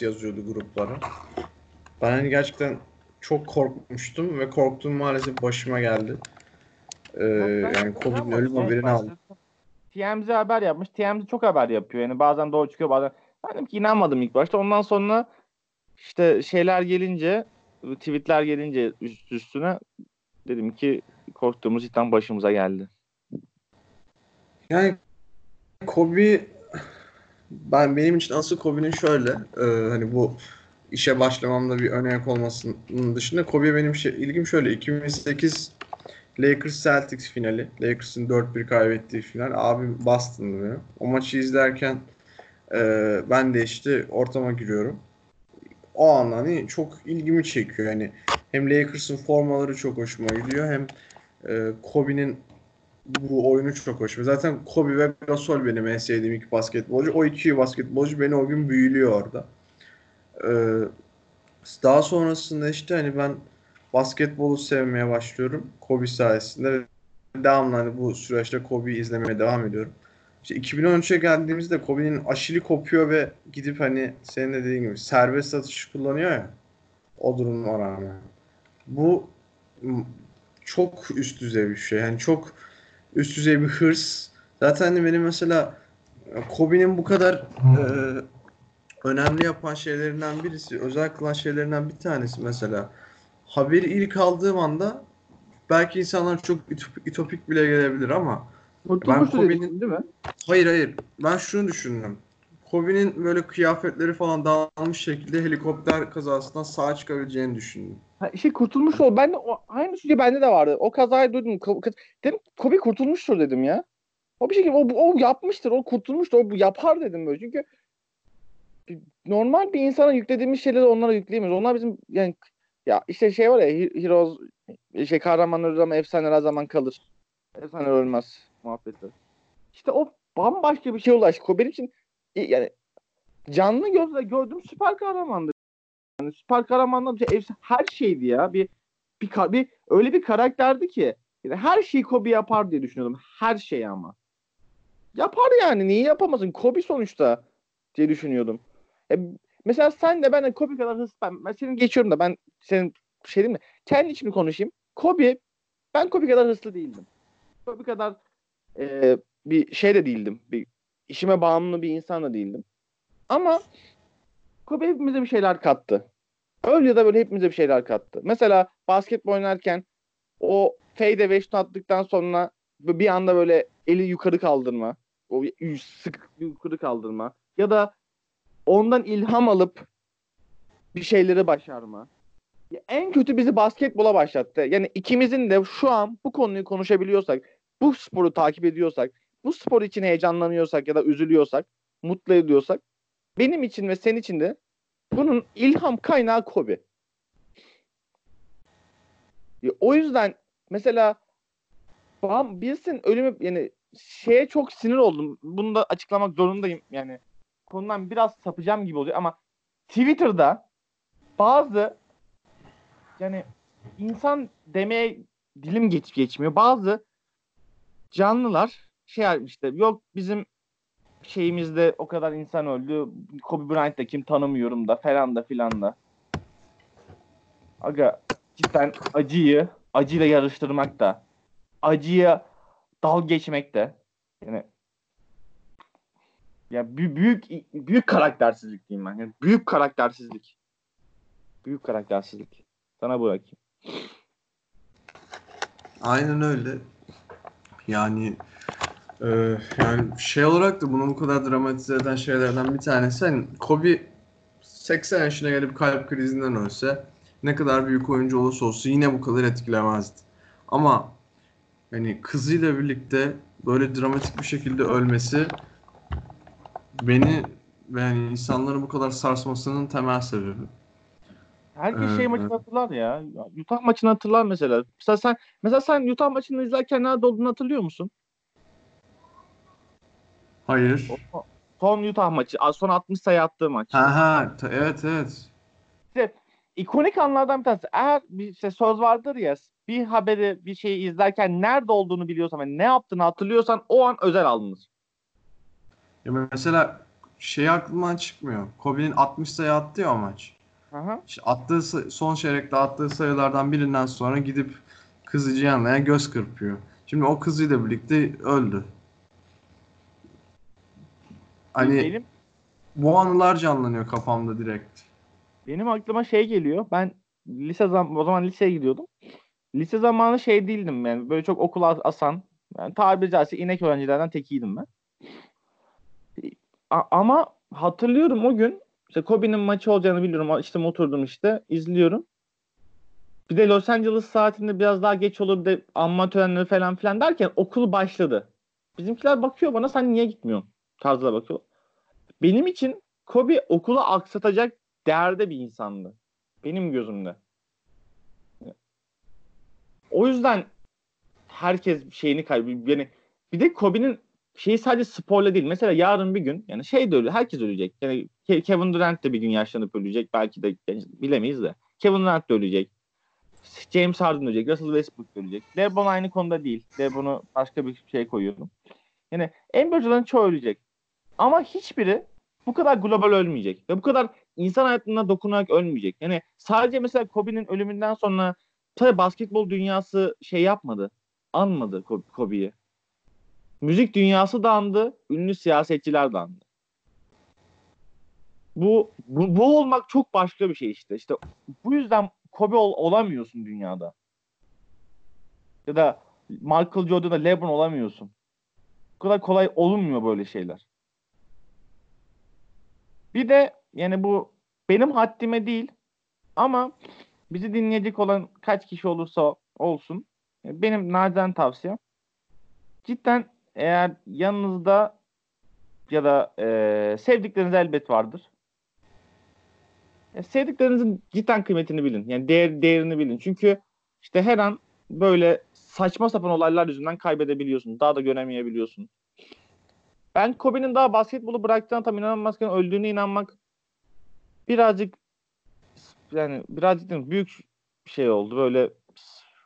yazıyordu gruplara. Ben hani gerçekten çok korkmuştum ve korktuğum maalesef başıma geldi. Ee, yani Kobe'nin ölüm haberini aldım. TMZ haber yapmış. TMZ çok haber yapıyor. Yani bazen doğru çıkıyor bazen. Ben dedim ki inanmadım ilk başta. Ondan sonra işte şeyler gelince tweetler gelince üst üstüne dedim ki korktuğumuz cidden başımıza geldi. Yani Kobe ben benim için asıl Kobe'nin şöyle e, hani bu işe başlamamda bir önayak olmasının dışında Kobe benim şey, ilgim şöyle 2008 Lakers Celtics finali. Lakers'ın 4-1 kaybettiği final. Abi Boston'dı benim. O maçı izlerken e, ben de işte ortama giriyorum. O an hani çok ilgimi çekiyor. Yani hem Lakers'ın formaları çok hoşuma gidiyor hem e, Kobe'nin bu oyunu çok hoşuma. Zaten Kobe ve Gasol benim en sevdiğim iki basketbolcu. O iki basketbolcu beni o gün büyülüyor orada. Ee, daha sonrasında işte hani ben basketbolu sevmeye başlıyorum Kobe sayesinde devamlı hani bu süreçte Kobe'yi izlemeye devam ediyorum. İşte 2013'e geldiğimizde Kobe'nin aşili kopuyor ve gidip hani senin de dediğin gibi serbest atış kullanıyor ya o duruma rağmen. Bu çok üst düzey bir şey. Yani çok üst düzey bir hırs. Zaten hani benim mesela Kobe'nin bu kadar e, önemli yapan şeylerinden birisi, özel kılan şeylerinden bir tanesi mesela. Haberi ilk aldığım anda belki insanlar çok ütop- ütopik bile gelebilir ama Kurtulmuştu Kobe'nin- dedim, değil mi? hayır hayır ben şunu düşündüm. Kobe'nin böyle kıyafetleri falan dağılmış şekilde helikopter kazasından sağ çıkabileceğini düşündüm. Ha, şey kurtulmuş ol. Ben de o, aynı düşünce bende de vardı. O kazayı duydum. Kız- dedim Kobe kurtulmuştur dedim ya. O bir şekilde o, o yapmıştır. O kurtulmuştur. O yapar dedim böyle. Çünkü normal bir insana yüklediğimiz şeyleri onlara yükleyemeyiz. Onlar bizim yani ya işte şey var ya he- heroes şey kahramanlar ama efsaneler zaman kalır. Efsaneler ölmez muhabbeti. İşte o bambaşka bir şey ulaş. Kobe için yani canlı gözle gördüğüm süper kahramandı. Yani süper kahramanlar bir şey, her şeydi ya. Bir bir, ka- bir öyle bir karakterdi ki yani her şeyi Kobe yapar diye düşünüyordum. Her şeyi ama. Yapar yani. Niye yapamasın? Kobe sonuçta diye düşünüyordum. E, mesela sen de ben de Kobe kadar hızlı ben, ben senin geçiyorum da ben senin şey diyeyim mi? Kendi içimi konuşayım. Kobe ben Kobe kadar hızlı değildim. Kobe kadar e, bir şey de değildim. Bir işime bağımlı bir insan da değildim. Ama Kobe hepimize bir şeyler kattı. Öyle ya da böyle hepimize bir şeyler kattı. Mesela basketbol oynarken o fade ve şut attıktan sonra bir anda böyle eli yukarı kaldırma. O sık yukarı kaldırma. Ya da ondan ilham alıp bir şeyleri başarma. Ya en kötü bizi basketbola başlattı. Yani ikimizin de şu an bu konuyu konuşabiliyorsak, bu sporu takip ediyorsak, bu spor için heyecanlanıyorsak ya da üzülüyorsak, mutlu ediyorsak benim için ve senin için de bunun ilham kaynağı Kobe. Ya o yüzden mesela bilsin ölümü yani şeye çok sinir oldum. Bunu da açıklamak zorundayım. Yani konudan biraz sapacağım gibi oluyor ama Twitter'da bazı yani insan demeye dilim geç geçmiyor. Bazı canlılar şey yapmıştı. Yok bizim şeyimizde o kadar insan öldü. Kobe Bryant da kim tanımıyorum da falan da filan da. Aga cidden acıyı acıyla yarıştırmak da acıya dal geçmek de yani ya büyük büyük karaktersizlik diyeyim ben. Yani büyük karaktersizlik. Büyük karaktersizlik. Sana bırakayım. Aynen öyle. Yani e, yani şey olarak da bunu bu kadar dramatize eden şeylerden bir tanesi hani Kobe 80 yaşına gelip kalp krizinden ölse ne kadar büyük oyuncu olursa olsun yine bu kadar etkilemezdi. Ama hani kızıyla birlikte böyle dramatik bir şekilde ölmesi beni yani insanları bu kadar sarsmasının temel sebebi. Herkes Evet, şey maçını hatırlar ya. Utah maçını hatırlar mesela. Mesela sen mesela sen Utah maçını izlerken nerede olduğunu hatırlıyor musun? Hayır. O- Son Utah maçı. Son 60 sayı attığı maç. Ha ha evet evet. ikonik anlardan bir tanesi. Eğer bir işte söz vardır ya bir haberi bir şeyi izlerken nerede olduğunu biliyorsan ve ne yaptığını hatırlıyorsan o an özel alınır. Ya mesela şey aklımdan çıkmıyor. Kobe'nin 60 sayı attı ya o maç. Aha. İşte attığı son çeyrekte attığı sayılardan birinden sonra gidip kızıcı yanına göz kırpıyor. Şimdi o kızıyla birlikte öldü. Hani benim bu anılar canlanıyor kafamda direkt. benim aklıma şey geliyor. Ben lise zam o zaman liseye gidiyordum. Lise zamanı şey değildim yani böyle çok okula asan yani tabiri caizse inek öğrencilerden tekiydim ben. A- ama hatırlıyorum o gün işte Kobe'nin maçı olacağını biliyorum. İşte oturdum işte izliyorum. Bir de Los Angeles saatinde biraz daha geç olur bir de amma törenleri falan filan derken okul başladı. Bizimkiler bakıyor bana sen niye gitmiyorsun tarzına bakıyor. Benim için Kobe okulu aksatacak değerde bir insandı. Benim gözümde. O yüzden herkes şeyini kaybediyor. Yani bir de Kobe'nin şeyi sadece sporla değil. Mesela yarın bir gün yani şey de öyle. Herkes ölecek. Yani Ke- Kevin Durant de bir gün yaşlanıp ölecek. Belki de bilemeyiz de. Kevin Durant de ölecek. James Harden ölecek. Russell Westbrook ölecek. LeBron aynı konuda değil. LeBron'u başka bir şey koyuyorum. Yani NBA'cıların çoğu ölecek. Ama hiçbiri bu kadar global ölmeyecek. Ve bu kadar insan hayatına dokunarak ölmeyecek. Yani sadece mesela Kobe'nin ölümünden sonra tabii basketbol dünyası şey yapmadı. Anmadı Ko- Kobe'yi. Müzik dünyası da andı. Ünlü siyasetçiler de andı. Bu, bu, bu olmak çok başka bir şey işte. İşte bu yüzden Kobe ol- olamıyorsun dünyada. Ya da Michael Jordan da LeBron olamıyorsun. Bu kadar kolay olunmuyor böyle şeyler. Bir de yani bu benim haddime değil ama bizi dinleyecek olan kaç kişi olursa olsun benim nacizane tavsiyem cidden eğer yanınızda ya da e, sevdikleriniz elbet vardır. E, sevdiklerinizin cidden kıymetini bilin. Yani değer, değerini bilin. Çünkü işte her an böyle saçma sapan olaylar yüzünden kaybedebiliyorsun. Daha da göremeyebiliyorsun. Ben Kobe'nin daha basketbolu bıraktığına tam inanamazken öldüğüne inanmak birazcık yani birazcık değil büyük bir şey oldu. Böyle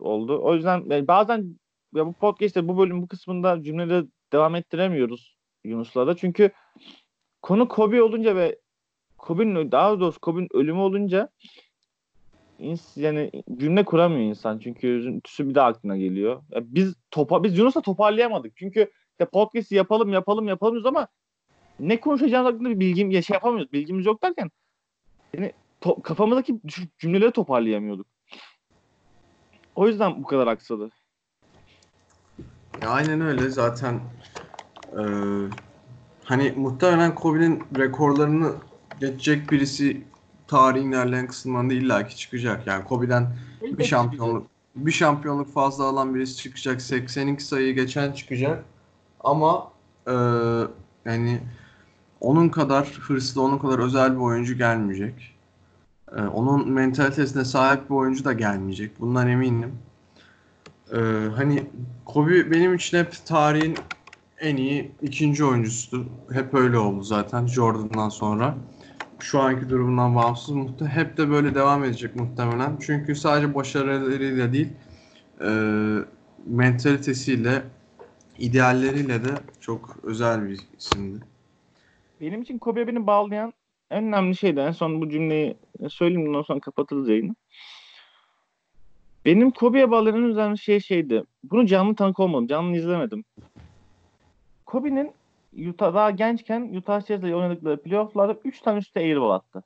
oldu. O yüzden yani bazen ya bu podcast'te bu bölüm bu kısmında cümleleri devam ettiremiyoruz Yunus'la da. Çünkü konu Kobe olunca ve Kobe'nin daha doğrusu Kobe'nin ölümü olunca yani cümle kuramıyor insan. Çünkü üzüntüsü bir daha aklına geliyor. Ya biz topa biz Yunus'la toparlayamadık. Çünkü işte podcast yapalım yapalım yapalım ama ne konuşacağımız hakkında bir bilgim ya şey yapamıyoruz. Bilgimiz yok derken yani to- kafamızdaki cümleleri toparlayamıyorduk. O yüzden bu kadar aksadı. Ya aynen öyle zaten e, hani muhtemelen Kobe'nin rekorlarını geçecek birisi tarihin ilerleyen kısımlarında illaki çıkacak. Yani Kobe'den bir şampiyonluk bir şampiyonluk fazla alan birisi çıkacak. 82 sayıyı geçen çıkacak. Ama e, yani onun kadar hırslı, onun kadar özel bir oyuncu gelmeyecek. E, onun mentalitesine sahip bir oyuncu da gelmeyecek. Bundan eminim. E, hani Kobe benim için hep tarihin en iyi ikinci oyuncusudur. Hep öyle oldu zaten Jordan'dan sonra. Şu anki durumundan bağımsız muhtemelen hep de böyle devam edecek muhtemelen. Çünkü sadece başarılarıyla değil, e, mentalitesiyle, idealleriyle de çok özel bir isimdi. Benim için Kobe'ye beni bağlayan en önemli şey de en son bu cümleyi söyleyeyim ondan sonra kapatırız yayını. Benim Kobe'ye bağlayan en önemli şey şeydi. Bunu canlı tanık olmadım. Canlı izlemedim. Kobe'nin Utah daha gençken Utah Jazz'le oynadıkları playoff'larda 3 tane üstte airball attı.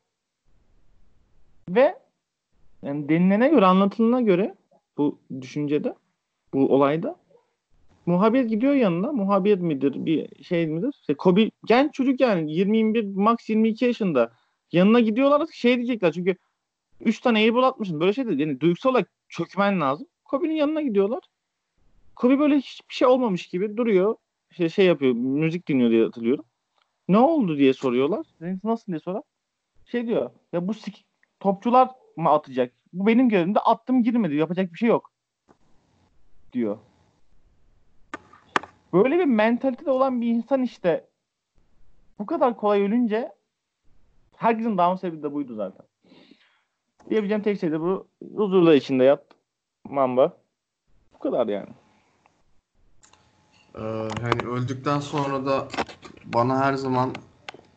Ve yani denilene göre, anlatılana göre bu düşüncede, bu olayda muhabir gidiyor yanına. Muhabir midir, bir şey midir? İşte Kobe genç çocuk yani 20-21, max 22 yaşında. Yanına gidiyorlar şey diyecekler çünkü 3 tane airball atmışsın. Böyle şey de yani duygusal olarak çökmen lazım. Kobe'nin yanına gidiyorlar. Kobe böyle hiçbir şey olmamış gibi duruyor. İşte şey yapıyor, müzik dinliyor diye hatırlıyorum. Ne oldu diye soruyorlar. Dedim, Nasıl diye sorar. Şey diyor, ya bu sik- topçular mı atacak? Bu benim görevimde attım girmedi. Yapacak bir şey yok. Diyor. Böyle bir mentalitede olan bir insan işte bu kadar kolay ölünce herkesin down sebebi de buydu zaten. Diyebileceğim tek şey de bu. Huzurla içinde yat. Mamba. Bu kadar yani. Ee, hani öldükten sonra da bana her zaman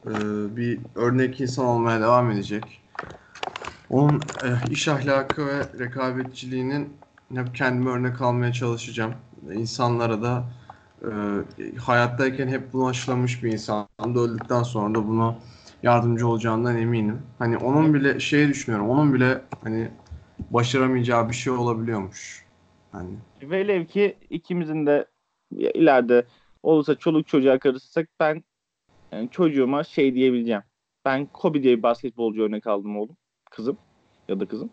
e, bir örnek insan olmaya devam edecek. Onun e, iş ahlakı ve rekabetçiliğinin hep kendime örnek almaya çalışacağım. İnsanlara da e, hayattayken hep bunu bir insan öldükten sonra da bunu yardımcı olacağından eminim. Hani onun bile şey düşünüyorum. Onun bile hani başaramayacağı bir şey olabiliyormuş. Hani Velev ki ikimizin de ileride olursa çoluk çocuğa karışırsak ben yani çocuğuma şey diyebileceğim. Ben Kobe diye bir basketbolcu örnek aldım oğlum. Kızım ya da kızım.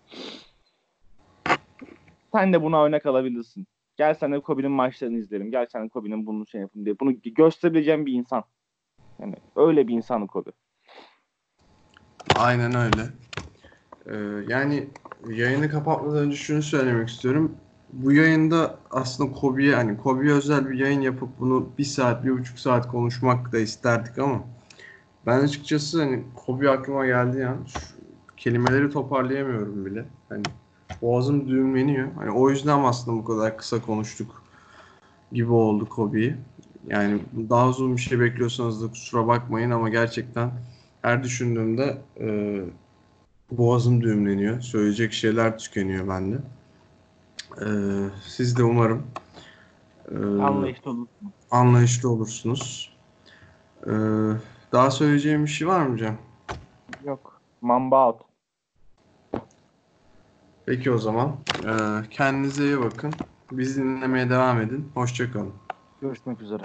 Sen de buna örnek alabilirsin. Gel sen de Kobe'nin maçlarını izleyelim. Gel sen de Kobe'nin bunu şey yapın diye. Bunu gösterebileceğim bir insan. Yani öyle bir insan Kobe. Aynen öyle. Ee, yani yayını kapatmadan önce şunu söylemek istiyorum. Bu yayında aslında Kobe'ye hani Kobe'ye özel bir yayın yapıp bunu bir saat, bir buçuk saat konuşmak da isterdik ama ben açıkçası hani Kobe aklıma geldi an şu kelimeleri toparlayamıyorum bile. Hani boğazım düğümleniyor. Hani o yüzden aslında bu kadar kısa konuştuk gibi oldu Kobe'yi. Yani daha uzun bir şey bekliyorsanız da kusura bakmayın ama gerçekten her düşündüğümde e, boğazım düğümleniyor. Söyleyecek şeyler tükeniyor bende. E, siz de umarım e, Anlayışlı olursun. anlayışlı olursunuz. E, daha söyleyeceğim bir şey var mı Cem? Yok. Mamba out. Peki o zaman. E, kendinize iyi bakın. Bizi dinlemeye devam edin. Hoşçakalın. Görüşmek üzere.